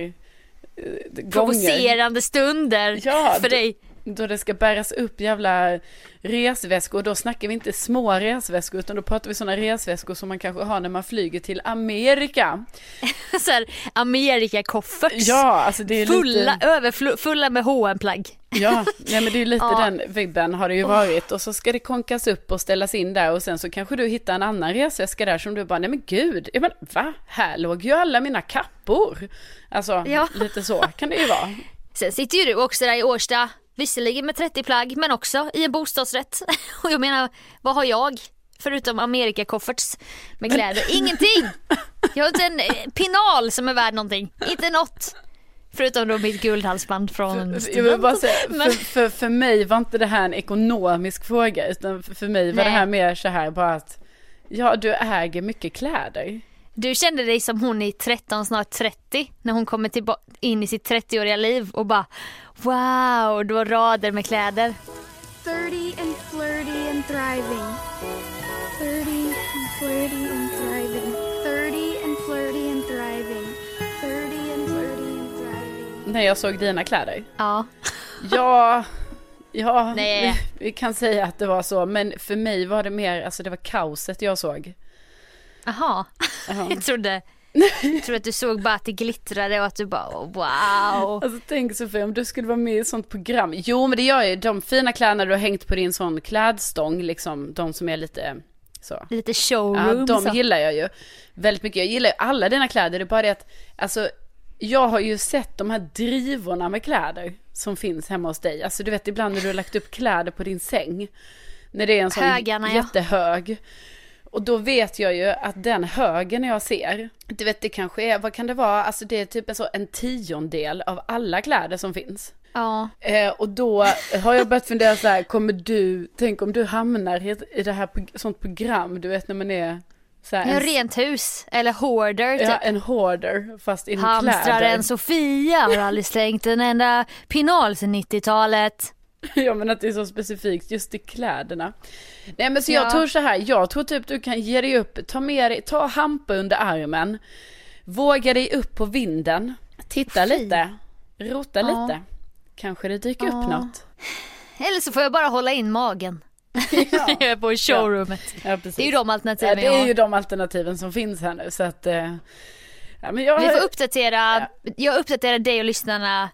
eh, gånger. Provocerande stunder Ja, för dig. Då det ska bäras upp jävla resväskor. Då snackar vi inte små resväskor utan då pratar vi sådana resväskor som man kanske har när man flyger till Amerika. [LAUGHS] Så här, Amerika-kofferts. Ja, alltså det är fulla, lite... överflu- fulla med hm plagg Ja, nej men det är lite [LAUGHS] Ja. den vibben har det ju varit. Och så ska det konkas upp och ställas in där och sen så kanske du hittar en annan resväska där som du bara, nej men gud, ja men va? Här låg ju alla mina kappor. Alltså, Ja. lite så kan det ju vara. [LAUGHS] Sen sitter ju du också där i Årsta, visserligen med 30 plagg men också i en bostadsrätt. [LAUGHS] Och jag menar, vad har jag? Förutom Amerika-kofferts med kläder. [LAUGHS] Ingenting! Jag har inte en eh, pinal som är värd någonting. Inte något. Förutom då mitt guldhalsband från en Jag vill bara säga, för, för, för mig var inte det här en ekonomisk fråga, utan för, för mig var det Nej. här mer så här bara att, ja du äger mycket kläder. Du kände dig som hon i 13, snart 30 när hon kommer in i sitt 30-åriga liv och bara wow, du har rader med kläder. 30 and flirty and thriving. 30 and flirty and thriving. 30 and flirty and thriving. 30 and flirty and thriving. När jag såg dina kläder. Ja. Ja, ja Nej. Vi, vi kan säga att det var så, men för mig var det mer, alltså det var kaoset jag såg. Jaha, Ja. [LAUGHS] jag trodde, jag trodde att du såg bara att det glittrade och att du bara wow. Alltså tänk Sofie, om du skulle vara med i ett sånt program. Jo men det gör ju, de fina kläderna du har hängt på din sån klädstång, liksom de som är lite så. Lite Ja, showroom de så. gillar jag ju väldigt mycket. Jag gillar ju alla dina kläder, det är bara det att, alltså, jag har ju sett de här drivorna med kläder som finns hemma hos dig. Alltså du vet ibland när du har lagt upp kläder på din säng. När det är en sån Högarna, ja. Och då vet jag ju att den högen jag ser, du vet det kanske är, vad kan det vara, alltså det är typ en, en tiondel av alla kläder som finns. Ja, Eh, och då har jag börjat fundera så här, kommer du, tänk om du hamnar i, det här sånt program, du vet när man är så här, ja en, rent hus eller hoarder typ. ja, en hoarder fast inom Hamstraren kläder. Sofia har aldrig slängt en enda pinal sedan 90-talet. [LAUGHS] Ja men att det är så specifikt just i kläderna. Nej men så jag Ja. tror så här, jag tror typ du kan ge dig upp, ta med dig, ta hampa under armen, våga dig upp på vinden, titta Fy. lite, rota Ja. lite. Kanske det dyker upp Ja. något. Eller så får jag bara hålla in magen. [LAUGHS] Ja. Jag [LAUGHS] är på showroomet. Ja. Det är ju de alternativen det är ju de alternativen som finns här nu så att, eh, ja jag, Vi får uppdatera, jag uppdaterar dig och lyssnarna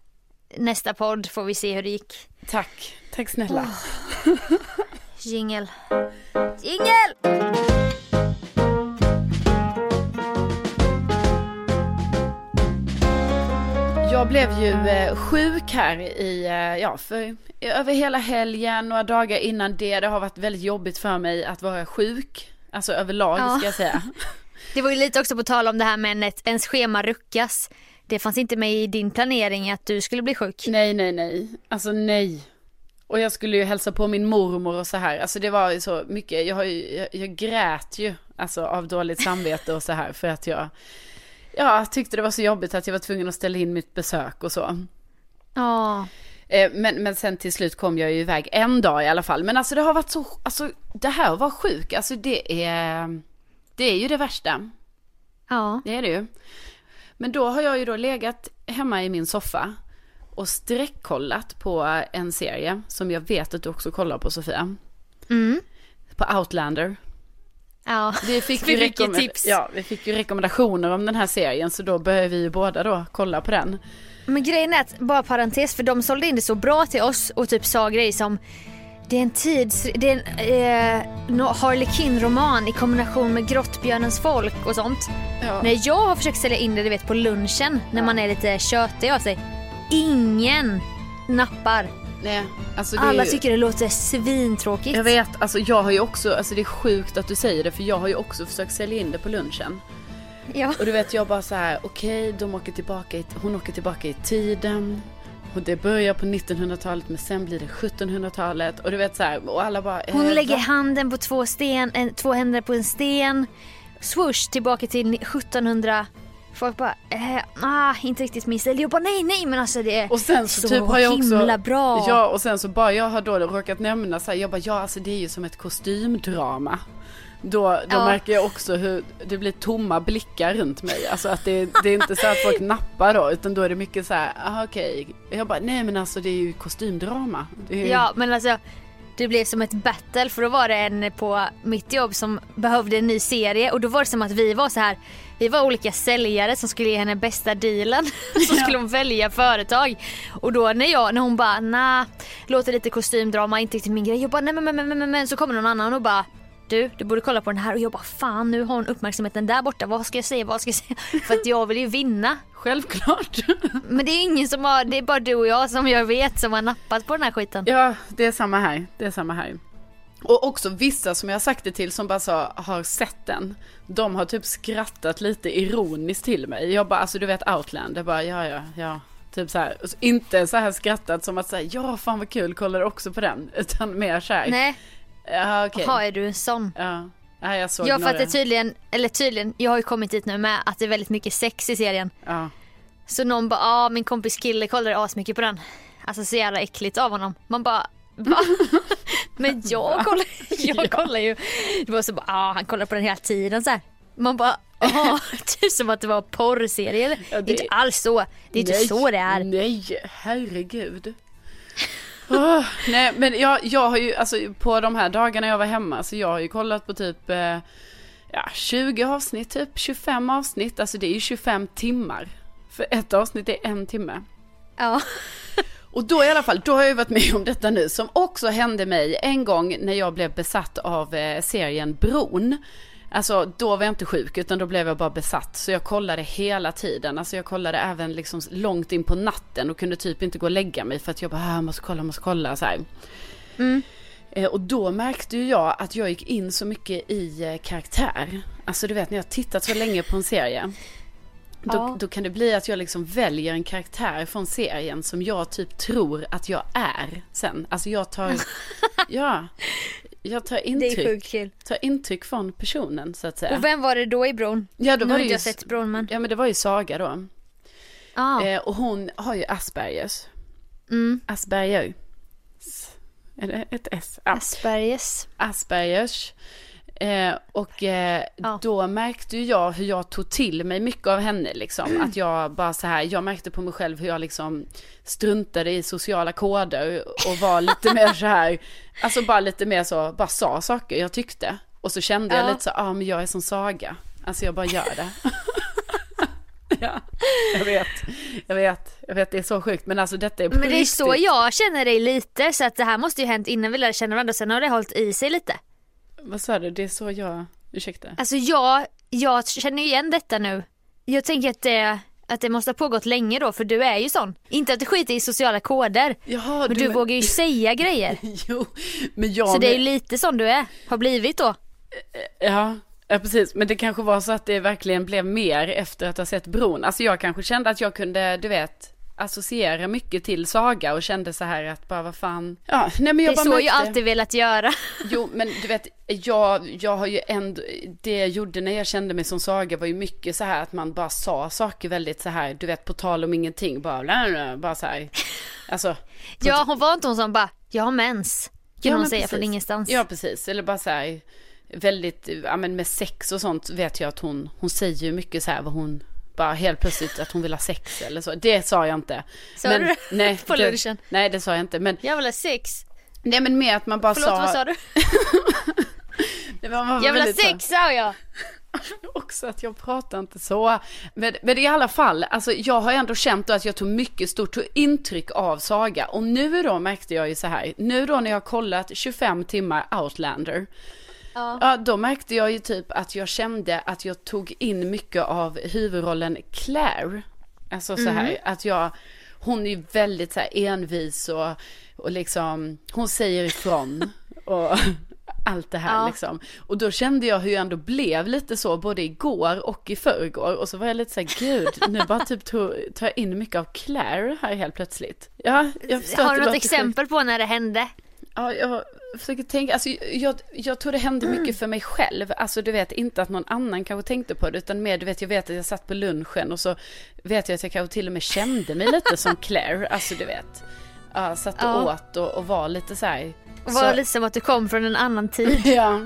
nästa podd får vi se hur det gick. tack, tack snälla. [LAUGHS] Jingel. Jingel! Jag blev ju eh, sjuk här i, eh, ja, för, över hela helgen, några dagar innan det. Det har varit väldigt jobbigt för mig att vara sjuk. Alltså överlag Ja. ska jag säga. [LAUGHS] Det var ju lite också på tal om det här med att ens schema ruckas. Det fanns inte med i din planering att du skulle bli sjuk. Nej, nej, nej. Alltså nej. Och jag skulle ju hälsa på min mormor och så här. Alltså det var ju så mycket. Jag, har ju, jag, jag grät ju alltså av dåligt samvete och så här för att jag ja, tyckte det var så jobbigt att jag var tvungen att ställa in mitt besök och så. Ja. Eh, Men, men sen till slut kom jag ju iväg en dag i alla fall. Men alltså det har varit så, alltså det här att vara sjuk, alltså det är, det är ju det värsta. Ja. Det är det ju. Men då har jag ju då legat hemma i min soffa och sträckkollat på en serie som jag vet att du också kollar på Sofia. Mm. På Outlander. Ja. Vi fick, Vi fick ju tips. Ja, vi fick ju rekommendationer om den här serien så då började vi ju båda då kolla på den. Men grejen är att, bara parentes, för de sålde in det så bra till oss och typ sa grejer som det är en tids... Det är en eh, no- Harley Quinn-roman i kombination med Grottbjörnens folk och sånt. Ja. När jag har försökt sälja in det, du vet på lunchen, när man är lite tjötig av sig. Ingen nappar. Nej, alltså Alla ju... tycker det låter svintråkigt. Jag vet, alltså jag har ju också, alltså det är sjukt att du säger det för jag har ju också försökt sälja in det på lunchen. Ja. Och du vet jag bara så här, okej de åker tillbaka i, hon åker tillbaka i tiden. Och det börjar på 1900-talet men sen blir det 1700-talet. Och du vet så här, och alla bara... Hon eh, lägger va? handen på två, sten, en, två händer på en sten. Swoosh tillbaka till 1700. Folk bara, eh, ah, inte riktigt min stil. Jag bara, nej, nej, men alltså det är Och sen så, så typ har jag också... himla bra. Ja och sen så bara jag har då råkat nämna så här, jag bara ja alltså det är ju som ett kostymdrama. Då, då Ja. märker jag också hur det blir tomma blickar runt mig. Alltså att det, det är inte så att folk nappar då utan då är det mycket så här, ah, okej. Jag bara nej men alltså det är ju kostymdrama. Är, Ja, men alltså det blev som ett battle för då var det en på mitt jobb som behövde en ny serie och då var det som att vi var så här vi var olika säljare som skulle ge henne bästa dealen. [LAUGHS] Så skulle hon välja företag. Och då när jag, när hon bara nah, låter lite kostymdrama, inte riktigt min grej. Jag bara nej men men men men, men. så kommer någon annan och bara du, du borde kolla på den här och jag bara fan nu har hon uppmärksamheten där borta, vad ska jag säga, vad ska jag säga? [LAUGHS] För att jag vill ju vinna. Självklart. [LAUGHS] Men det är ingen som har, det är bara du och jag som jag vet som har nappat på den här skiten. Ja, det är samma här. Det är samma här. Och också vissa som jag har sagt det till som bara så har sett den. De har typ skrattat lite ironiskt till mig. Jag bara, alltså du vet Outland. Jag bara, ja, ja, ja. Typ så här. Inte så här skrattat som att säga, ja fan vad kul, kollar också på den? Utan mer så här. Nej, Ja, okej. har är du en sån? Ja. Nej, jag såg Ja för att det tydligen, eller tydligen, jag har ju kommit dit nu med att det är väldigt mycket sex i serien. Ja. Så någon bara, ah, min kompis kille kollar asmycket på den. Alltså så jävla äckligt av honom. Man bara, va? [LAUGHS] Men jag kollar, [LAUGHS] jag kollar ju. Det var så bara, ah, han kollar på den hela tiden så här. Man bara, [LAUGHS] ja typ som att det var porrserie. Ja, det- Inte alls så. Det är inte Nej, så det är. Nej, herregud. Åh, nej, men jag, jag har ju, alltså på de här dagarna jag var hemma, så jag har ju kollat på typ eh, ja, 20 avsnitt, typ 25 avsnitt, alltså det är ju 25 timmar. För ett avsnitt är en timme. Ja. Och då i alla fall, då har jag ju varit med om detta nu, som också hände mig en gång när jag blev besatt av eh, serien Bron. Alltså då var jag inte sjuk utan då blev jag bara besatt. Så jag kollade hela tiden. Alltså jag kollade även liksom långt in på natten och kunde typ inte gå och lägga mig för att jag bara, ah, jag måste kolla, jag måste kolla så här. Eh, och då märkte ju jag att jag gick in så mycket i eh, karaktär. Alltså du vet när jag tittat så länge på en serie. Då, Ja. då kan det bli att jag liksom väljer en karaktär från serien som jag typ tror att jag är sen. Alltså jag tar, [LAUGHS] ja, jag tar Det är intryck, sjukt kul. tar intryck från personen så att säga. Och vem var det då i bron? ja, då nu var det ju, jag sett bron men. ja men det var ju Saga då. Ah. Eh, och hon har ju Aspergers. Mm. Asperger. Är det ett S? Ja. Asperges. Aspergers. Eh, och eh, Ja. då märkte jag hur jag tog till mig mycket av henne liksom. Att jag bara så här, jag märkte på mig själv hur jag liksom struntade i sociala koder och var lite [LAUGHS] mer så här, alltså bara lite mer så, bara sa saker jag tyckte. Och så kände jag Ja. lite så, ja ah, men jag är som Saga. Alltså jag bara gör det. [LAUGHS] ja, jag vet, jag vet, jag vet, det är så sjukt, men alltså detta är Men det är så riktigt. jag känner dig lite så att det här måste ju hänt innan vi lärde känna varandra. Sen har det hållit i sig lite. Vad sa du, det är så jag, ursäkta? Alltså jag, jag känner igen detta nu. Jag tänker att det, att det måste ha pågått länge då för du är ju sån. Inte att du skiter i sociala koder. Jaha, Men du men- vågar ju säga grejer. [LAUGHS] Jo, men jag Så det är ju lite sån du är, har blivit då. Ja, ja, precis. Men det kanske var så att det verkligen blev mer efter att ha sett bron. Alltså jag kanske kände att jag kunde, du vet, associera mycket till Saga och kände så här att bara vad fan. Ja, nej men Det jag är bara så märkte. jag alltid velat göra. [LAUGHS] Jo, men du vet, jag, jag har ju ändå, det jag gjorde när jag kände mig som Saga var ju mycket så här att man bara sa saker väldigt så här, du vet, på tal om ingenting, bara, bla, bla, bara så här. Alltså. Ja hon var inte hon som bara, jag har mens. Kunde Ja, hon säga precis. från ingenstans. Ja, precis. Eller bara så här, väldigt, ja men med sex och sånt vet jag att hon, hon säger ju mycket så här vad hon, bara helt plötsligt att hon vill ha sex eller så. Det sa jag inte. Sa men, du det? Nej, [LAUGHS] På det- lunchen? Nej, det sa jag inte. Men, Jag vill ha sex. nej men mer att man bara Förlåt sa. vad sa du? [LAUGHS] Det var, man Jag vill ha sex sa jag. [LAUGHS] också att jag pratar inte så. Men, men i alla fall, alltså jag har ändå känt att jag tog mycket stort intryck av Saga. Och nu då märkte jag ju så här, nu då när jag har kollat 25 timmar Outlander. Ja. då märkte jag ju typ att jag kände att jag tog in mycket av huvudrollen Claire. Alltså så här, att jag, hon är ju väldigt så här envis och, och liksom, hon säger ifrån. [LAUGHS] Och allt det här Ja. liksom. Och då kände jag hur jag ändå blev lite så både igår och i förrgår. Och så var jag lite så här, gud, nu bara typ tar jag in mycket av Claire här helt plötsligt. Ja, jag förstår Har du något låter sjukt. exempel på när det hände? Ja, jag försöker tänka, alltså jag, jag tror det hände mycket för mig själv. Alltså du vet, inte att någon annan kanske tänkte på det, utan mer du vet, jag vet att jag satt på lunchen och så vet jag att jag kanske till och med kände mig lite som [LAUGHS] Claire, alltså du vet. Ja, satt och Ja. åt och, och var lite så här. Och var så- lite som att du kom från en annan tid. [LAUGHS] Ja,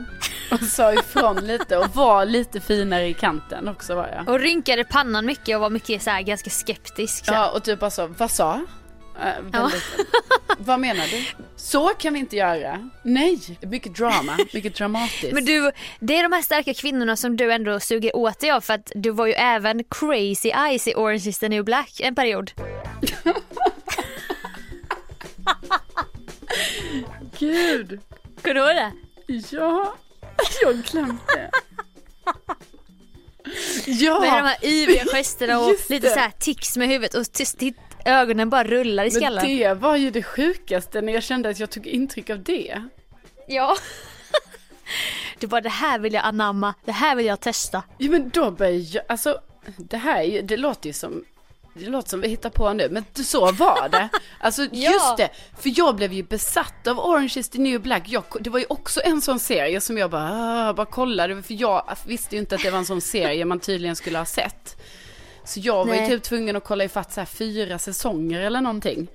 och sa ifrån lite och var lite finare i kanten också var jag. Och rynkade pannan mycket och var mycket så här ganska skeptisk. Så. Ja, och typ bara så, vad sa? Äh, väldigt, Vad menar du? Så kan vi inte göra. Nej, mycket drama, mycket dramatiskt. Men du, det är de här starka kvinnorna som du ändå suger åt dig av för att du var ju även crazy eyes i Orange is the new black en period. [LAUGHS] Gud! Kommer du ihåg det? Ja, jag glömde. Ja, Med de här yviga [LAUGHS] gesterna och lite så här tics med huvudet och ögonen bara rullar i men skallen. det var ju det sjukaste när jag kände att jag tog intryck av det. Ja. [LAUGHS] Du bara det här vill jag anamma, det här vill jag testa. Ja men då började jag, alltså det här är ju, det låter ju som, det låter som vi hittar på nu, men så var det. [LAUGHS] Alltså Ja. just det, för jag blev ju besatt av Orange is the new black. Jag, det var ju också en sån serie som jag bara, ah, bara kollade, för jag visste ju inte att det var en sån serie man tydligen skulle ha sett. Så jag var ju Nej. typ tvungen att kolla ifatt så här fyra säsonger eller någonting.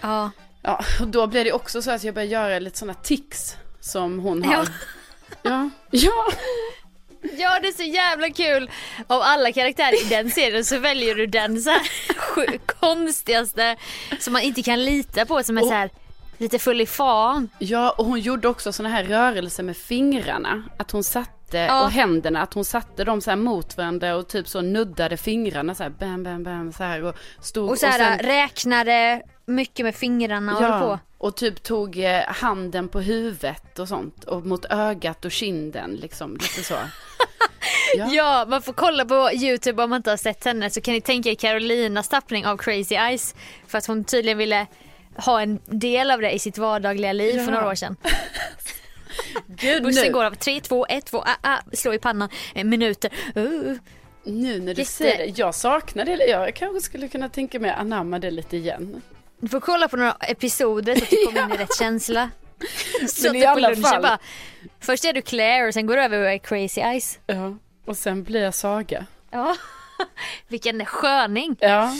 Ja. Ja, och då blev det också så att jag började göra lite sådana tics som hon har. Ja. Ja. Ja. Ja det är så jävla kul. Av alla karaktärer i den serien så väljer du den så här [LAUGHS] konstigaste som man inte kan lita på som är Och- så här lite full i fan. Ja, och hon gjorde också såna här rörelser med fingrarna. Att hon satte, Ja. och händerna, att hon satte dem så här mot varandra och typ så nuddade fingrarna så här, bam, bam, bam, så här och stod Och så här sen- räknade mycket med fingrarna och höll på. och typ tog eh, handen på huvudet och sånt och mot ögat och kinden liksom, lite så. [LAUGHS] Ja. Ja, man får kolla på Youtube om man inte har sett henne så kan ni tänka er Carolinas tappning av Crazy Eyes. För att hon tydligen ville ha en del av det i sitt vardagliga liv Ja. för några år sedan. [LAUGHS] Gud, Bussen nu, går av 3, 2, 1, 2, ah, ah, slå i pannan, eh, minuter. Uh. nu när du Jätte- säger det, jag saknar det, jag kanske skulle kunna tänka mig anamma det lite igen. Du får kolla på några episoder så att du [LAUGHS] kommer in i rätt känsla. Så i att alla fall- bara, först är du Claire och sen går du över och är Crazy Eyes. Ja, och sen blir jag Saga. Ja. [LAUGHS] Vilken sköning. Ja.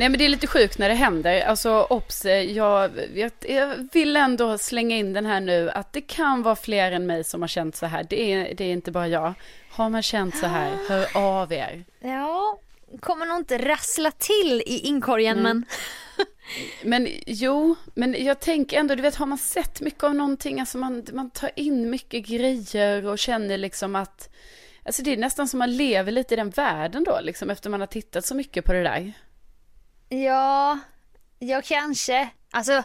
Nej men det är lite sjukt när det händer. Alltså obs, eh, jag, vet, jag vill ändå slänga in den här nu att det kan vara fler än mig som har känt så här. Det är, det är inte bara jag. Har man känt så här, [GASPS] hör av er. Ja, kommer nog inte rassla till i inkorgen Mm. men [LAUGHS] Men jo, men jag tänker ändå, du vet har man sett mycket av någonting, alltså man, man tar in mycket grejer och känner liksom att Alltså det är nästan som man lever lite i den världen då, liksom efter man har tittat så mycket på det där. Ja, ja kanske. Alltså,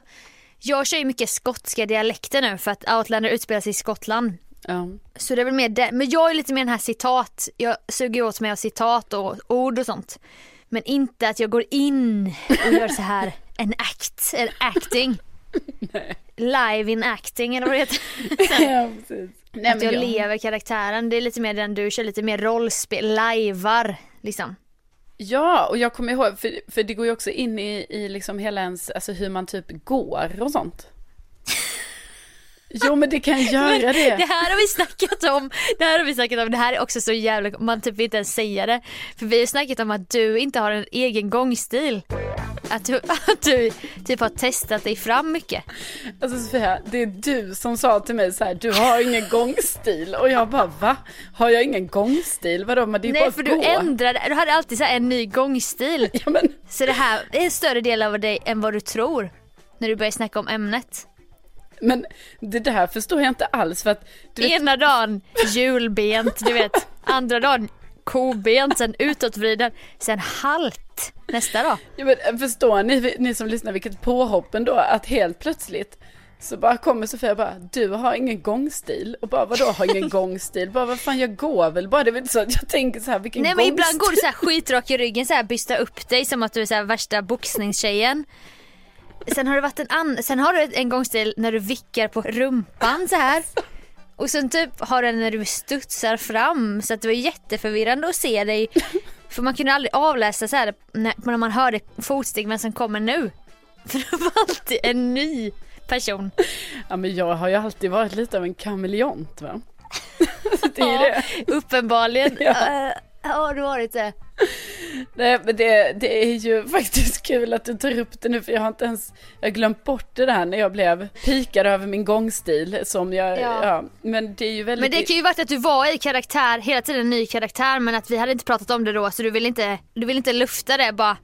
jag kör ju mycket skotska dialekter nu för att Outlander utspelar sig i Skottland. Ja. Så det är väl mer det. Men jag är lite mer den här citat. Jag suger åt mig av citat och ord och sånt. Men inte att jag går in och gör så här [LAUGHS] en act, en acting. Live in acting eller vad det heter. [LAUGHS] ja, precis. Nej, att jag lever karaktären. Det är lite mer den du kör, lite mer rollspel, lajvar liksom. Ja, och jag kommer ihåg, för, för det går ju också in i, i liksom hela ens, alltså hur man typ går och sånt. Jo men det kan göra det. Det här har vi snackat om. Det här har vi snackat om. Det här är också så jävla, man typ inte ens säga det. För vi har snackat om att du inte har en egen gångstil. Att du, [LAUGHS] att du typ har testat dig fram mycket. Alltså Sofia, det är du som sa till mig så här, du har ingen [LAUGHS] gångstil. Och jag bara, va? Har jag ingen gångstil? Vadå, men det är Nej bara för att du gå. ändrade, du hade alltid så här en ny gångstil. [LAUGHS] Ja, men, Så det här är en större del av dig än vad du tror. När du börjar snacka om ämnet. Men det där förstår jag inte alls för att vet, Ena dagen hjulbent, du vet. Andra dagen kobent, sen utåtvriden, sen halt nästa dag. ja, men, förstår ni, ni som lyssnar vilket påhopp ändå att helt plötsligt så bara kommer Sofia och bara, du har ingen gångstil. Och bara, vadå har ingen [LAUGHS] gångstil? Bara, vad fan jag går väl bara. Det är väl inte så att jag tänker så här, vilken Nej men gångstil. ibland går du så här skitrak i ryggen så här bysta upp dig som att du är så här värsta boxningstjejen. Sen har det varit en annan, sen har du en gångstil när du vickar på rumpan så här. Och sen typ har du den när du studsar fram så att det var jätteförvirrande att se dig. För man kunde aldrig avläsa så här när, när man hörde fotsteg vem som kommer nu. För det var alltid en ny person. Ja men jag har ju alltid varit lite av en kameleont va. [LAUGHS] det är ju det. Uppenbarligen Ja. äh, har du varit det. [LAUGHS] Nej men det, det är ju faktiskt kul att du tar upp det nu för jag har inte ens, jag har glömt bort det där när jag blev pikad över min gångstil som jag, Ja. ja. men det är ju väldigt Men det kan ju varit att du var i karaktär, hela tiden en ny karaktär men att vi hade inte pratat om det då så du vill inte, du vill inte lufta det bara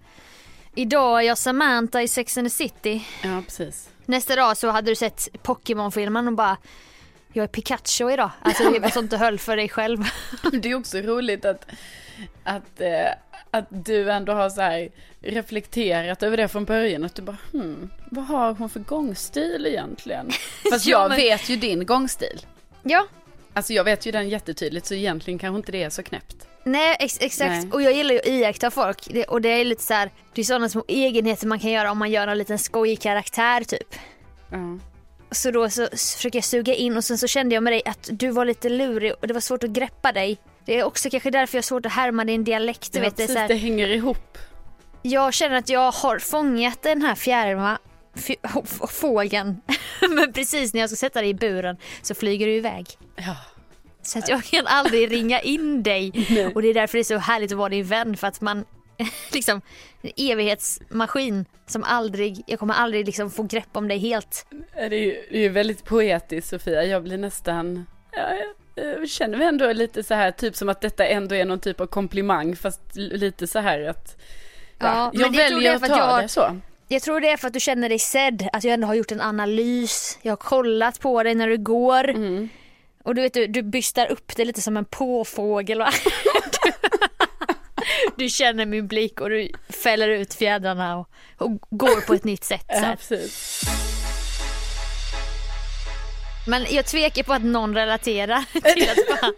Idag är jag Samantha i Sex and the City. Ja precis. Nästa dag så hade du sett Pokémon-filmen och bara Jag är Pikachu idag. Alltså det var sånt du höll för dig själv. [LAUGHS] Det är också roligt att, att, eh, att du ändå har så här reflekterat över det från början. Att du bara, hmm, vad har hon för gångstil egentligen? [LAUGHS] Fast Ja, jag men- vet ju din gångstil. Ja, Alltså jag vet ju den jättetydligt så egentligen kanske inte det är så knäppt. nej ex- exakt. Nej. Och jag gillar ju att iaktta folk. Det, och det är lite så här, det är sådana små egenheter man kan göra om man gör en liten skojig karaktär typ. Ja. Så då så försöker jag suga in och sen så kände jag med dig att du var lite lurig och det var svårt att greppa dig. Det är också kanske därför jag har svårt att härma din dialekt. Du Ja, vet, det precis, så här, det hänger ihop. jag känner att jag har fångat den här fjärilarna f- [LAUGHS] f- fågeln. [LAUGHS] Men precis när jag ska sätta dig i buren så flyger du iväg. Ja. Så att jag kan aldrig ringa in dig. [LAUGHS] Och det är därför det är så härligt att vara din vän för att man [LAUGHS] liksom en evighetsmaskin som aldrig, jag kommer aldrig liksom få grepp om dig helt. Det är ju, det är ju väldigt poetiskt Sofia, jag blir nästan, ja, jag, känner mig ändå lite så här, typ som att detta ändå är någon typ av komplimang, fast lite så här att, ja, Ja, jag väljer jag att för ta att jag- det så. Jag tror det är för att du känner dig sedd, att jag ändå har gjort en analys. Jag har kollat på dig när du går. Mm. Och du vet du, du bystar upp det lite som en påfågel? Du, [LAUGHS] [LAUGHS] du känner min blick och du fäller ut fjädrarna och, och går på ett nytt sätt. [LAUGHS] Så Ja, här. Men jag tvekar på att någon relaterar [LAUGHS] till att bara,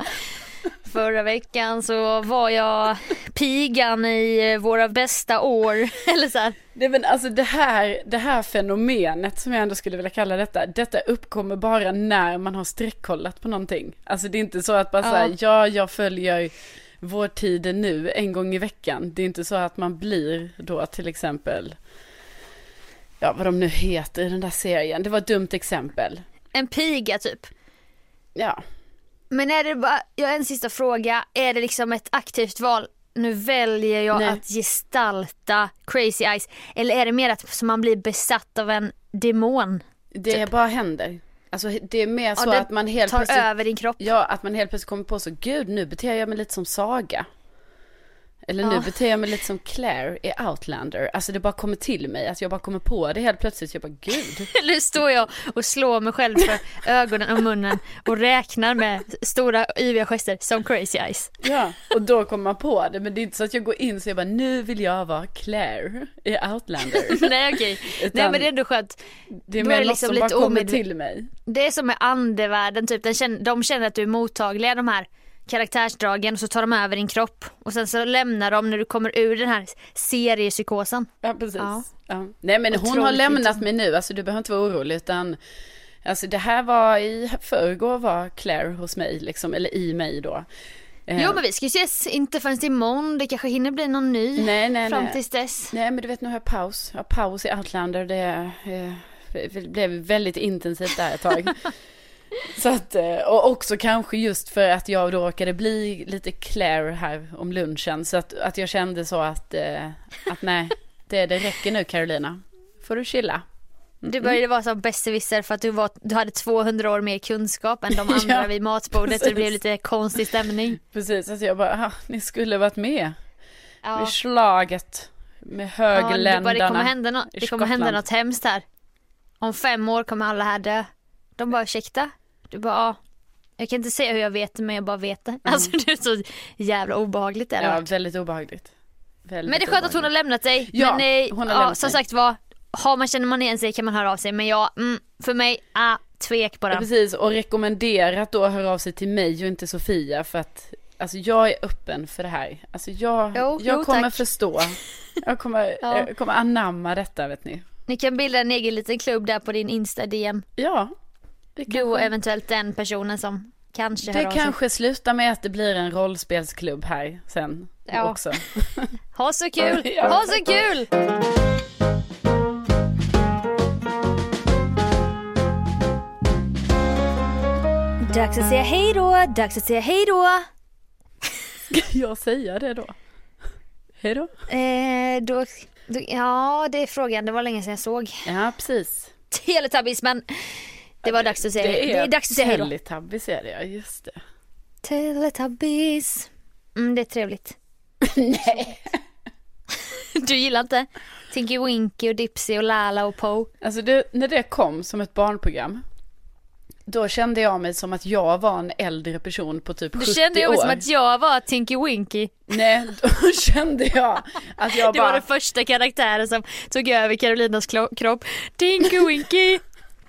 Förra veckan så var jag pigan i våra bästa år. [LAUGHS] Eller så här. Det, men alltså det här, det här fenomenet som jag ändå skulle vilja kalla detta, detta uppkommer bara när man har streckkollat på någonting. Alltså det är inte så att bara Ja. säga, ja jag följer vår tid nu en gång i veckan. Det är inte så att man blir då till exempel, ja vad de nu heter i den där serien, det var ett dumt exempel. En piga typ. Ja, Men är det bara, jag har en sista fråga. Är det liksom ett aktivt val? Nu väljer jag Nej. att gestalta Crazy Eyes. Eller är det mer att man blir besatt av en demon? det är bara händer. Alltså det är mer så det att man helt tar plötsligt över din kropp? Ja, att man helt plötsligt kommer på så, gud nu beter jag mig lite som Saga. Eller nu Ja. beter jag mig lite som Claire i Outlander. Alltså det bara kommer till mig, att jag bara kommer på det helt plötsligt. Jag bara gud. [LAUGHS] Eller står jag och slår mig själv för [LAUGHS] ögonen och munnen och räknar med stora yviga gester som crazy eyes. Ja, och då kommer man på det. Men det är inte så att jag går in så jag bara nu vill jag vara Claire i Outlander. [LAUGHS] Nej okej, nej Utan men det är ändå skönt. Det är mer är det något liksom som lite bara kommer till mig. Det är som med andevärlden typ, den känner, de känner att du är mottaglig de här karaktärsdragen och så tar de över din kropp och sen så lämnar de när du kommer ur den här seriepsykosen. Ja, precis. Ja. Ja. Nej, men hon har Otroligt lämnat mig nu, alltså du behöver inte vara orolig, utan alltså det här var i förrgår var Claire hos mig, liksom, eller i mig då. Eh, Jo men vi ska ju ses inte förrän imorgon, det kanske hinner bli någon ny nej, nej, fram nej. tills dess. Nej, men du vet, nu har jag paus. Jag har paus i Outlander, det eh, det blev väldigt intensivt där ett tag. [LAUGHS] Så att, eh, och också kanske just för att jag då råkade bli lite Claire här om lunchen. Så att, att jag kände så att, eh, att nej, det, det räcker nu Carolina. Får du chilla. Du började vara som besserwisser för att du, var, du hade 200 år mer kunskap än de [LAUGHS] andra Ja, vid matbordet och det blev lite konstig stämning. Precis, att jag bara, "Ah, ni skulle varit med Ja. vid slaget med Ja, det, bara, högländarna. det kommer, hända, i det kommer hända Skottland." något hemskt här. Om fem år kommer alla här dö. De bara ursäkta? Du bara ja. Jag kan inte säga hur jag vet det men jag bara vet det. Alltså [LAUGHS] det är så jävla obehagligt det Mm. Ja, varit. väldigt obehagligt. Väldigt Men det är skönt att hon har lämnat dig. Ja, men, eh, hon har ja, lämnat Som mig. sagt var, har man, känner man igen sig kan man höra av sig. Men jag, mm, för mig, ah, tvek på Ja, precis, och rekommenderat då att höra av sig till mig och inte Sofia för att Alltså jag är öppen för det här. Alltså jag, Jo, jag jo, kommer tack. förstå. [LAUGHS] Jag kommer, Ja. jag kommer anamma detta vet ni. Ni kan bilda en egen liten klubb där på din Insta-DM. Ja. Det Du och eventuellt den personen som kanske det kanske slutar med att det blir en rollspelsklubb här sen Ja. också. [LAUGHS] Ha så kul! [LAUGHS] Ha så kul! Dags att säga hej då, dags att säga hej då. Ska jag säga det då? Hej då. Eh, då, då. Ja, det är frågan. Det var länge sedan jag såg Ja, precis. Teletubbies men det var dags att säga hej. Det är dags att säga hej då. Teletubbies är det ja, just det. Teletubbies. Mm, det är trevligt. Nej. Du gillar inte Tinky Winky och Dipsy och Lala och Poe? Alltså det, när det kom som ett barnprogram, då kände jag mig som att jag var en äldre person på typ 70 Då kände jag år. mig som att jag var Tinky Winky. Nej, då [LAUGHS] kände jag att jag Det bara... var den första karaktären som tog över Carolinas kropp. Tinky Winky,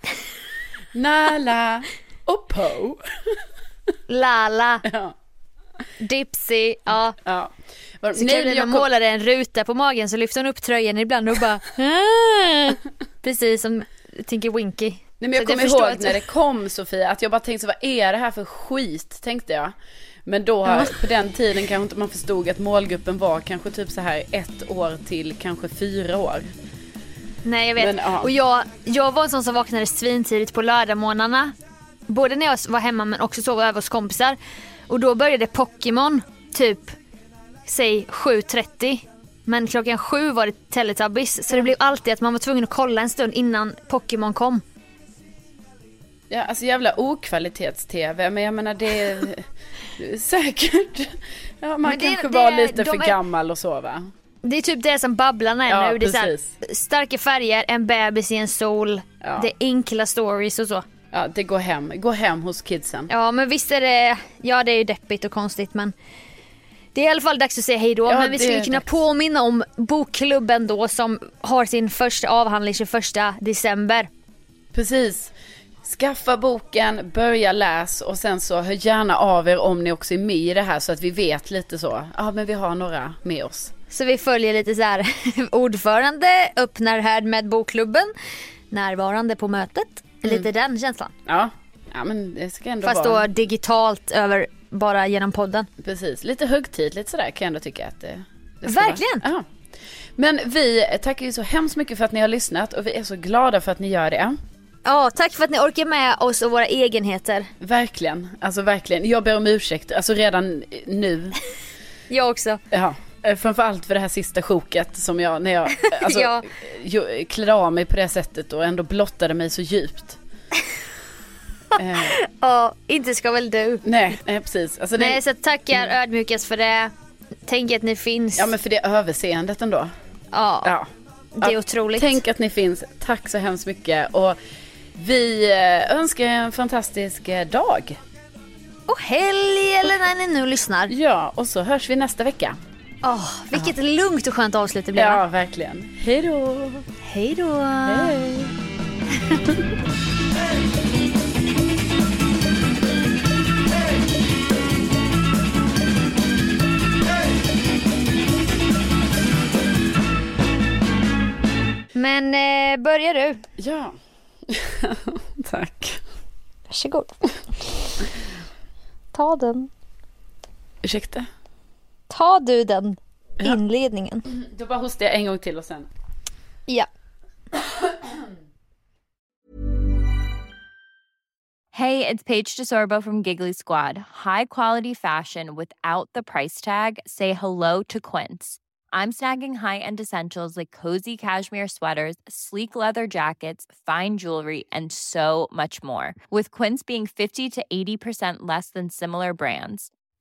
[LAUGHS] Nala och Poe. Lala, [LAUGHS] Ja, Dipsy, ja. ja. Var- Så Nej, Carolina jag kom, målade en ruta på magen så lyfte hon upp tröjan ibland och bara [LAUGHS] "Ah." Precis som Tinky Winky. nej, men Så jag att kommer ihåg att- när det kom Sofia, att jag bara tänkte så, vad är det här för skit, tänkte jag. Men då, Ja. på den tiden kanske inte man förstod att målgruppen var kanske typ så här ett år till kanske fyra år. Nej jag vet. Men. Och jag, jag var en sån som vaknade svintidigt på lördagmorgnarna. Både när jag var hemma men också sov över hos kompisar. Och då började Pokémon typ, säg 7.30. Men klockan sju var det Teletubbies. Så det blev alltid att man var tvungen att kolla en stund innan Pokémon kom. Ja, alltså jävla okvalitets-tv, men jag menar det är [LAUGHS] säkert. Ja, man Men det- kanske det- var lite för är- gammal och så va? Det är typ det som Babblarna är Ja, nu. Det är så här, starka färger, en bebis i en sol, Ja. det är enkla stories och så. Ja, det går hem. Gå hem hos kidsen. Ja men visst är det, ja det är ju deppigt och konstigt men det är i alla fall dags att säga hej då. Ja, men vi skulle kunna dags. påminna om bokklubben då som har sin första avhandling 21 december. Precis. Skaffa boken, börja läs och sen så hör gärna av er om ni också är med i det här så att vi vet lite så. Ja, men vi har några med oss. Så vi följer lite så här [LAUGHS] ordförande öppnar här med bokklubben, närvarande på mötet. Lite den känslan. Ja, ja men det ska ändå Fast vara. då digitalt över bara genom podden. Precis, lite högtidligt sådär kan jag ändå tycka att det, det Verkligen. Vara. Ja. Men vi tackar ju så hemskt mycket för att ni har lyssnat och vi är så glada för att ni gör det. Ja, tack för att ni orkar med oss och våra egenheter. Verkligen, alltså verkligen. Jag ber om ursäkt, alltså redan nu. [LAUGHS] Jag också. Ja, framförallt för det här sista sjoket som jag, när jag alltså, [LAUGHS] Ja. klädde av mig på det sättet och ändå blottade mig så djupt. eh, [LAUGHS] Ja, inte ska väl du. nej, nej, precis. Alltså, det, Nej, så tackar ödmjukast för det. Tänk att ni finns. Ja men för det överseendet ändå. Ja, Ja. det är Ja, otroligt. Tänk att ni finns. Tack så hemskt mycket. Och vi eh, önskar en fantastisk eh, dag. Och helg eller när ni nu lyssnar. Ja, och så hörs vi nästa vecka. Åh, vilket lugnt och skönt avslut det blev. Ja, verkligen. Hej då. Hej då. Hej. Men eh, börjar du. Ja. [LAUGHS] Tack. Varsågod. Ta den. Ursäkta? Ta du den Ja. Då mm-hmm. bara hostar jag en gång till och sen. Ja. [COUGHS] Hey, it's Paige DeSorbo from Giggly Squad. High quality fashion without the price tag. Say hello to Quince. I'm snagging high-end essentials like cozy cashmere sweaters, sleek leather jackets, fine jewelry, and so much more. With Quince being 50 to 80% less than similar brands.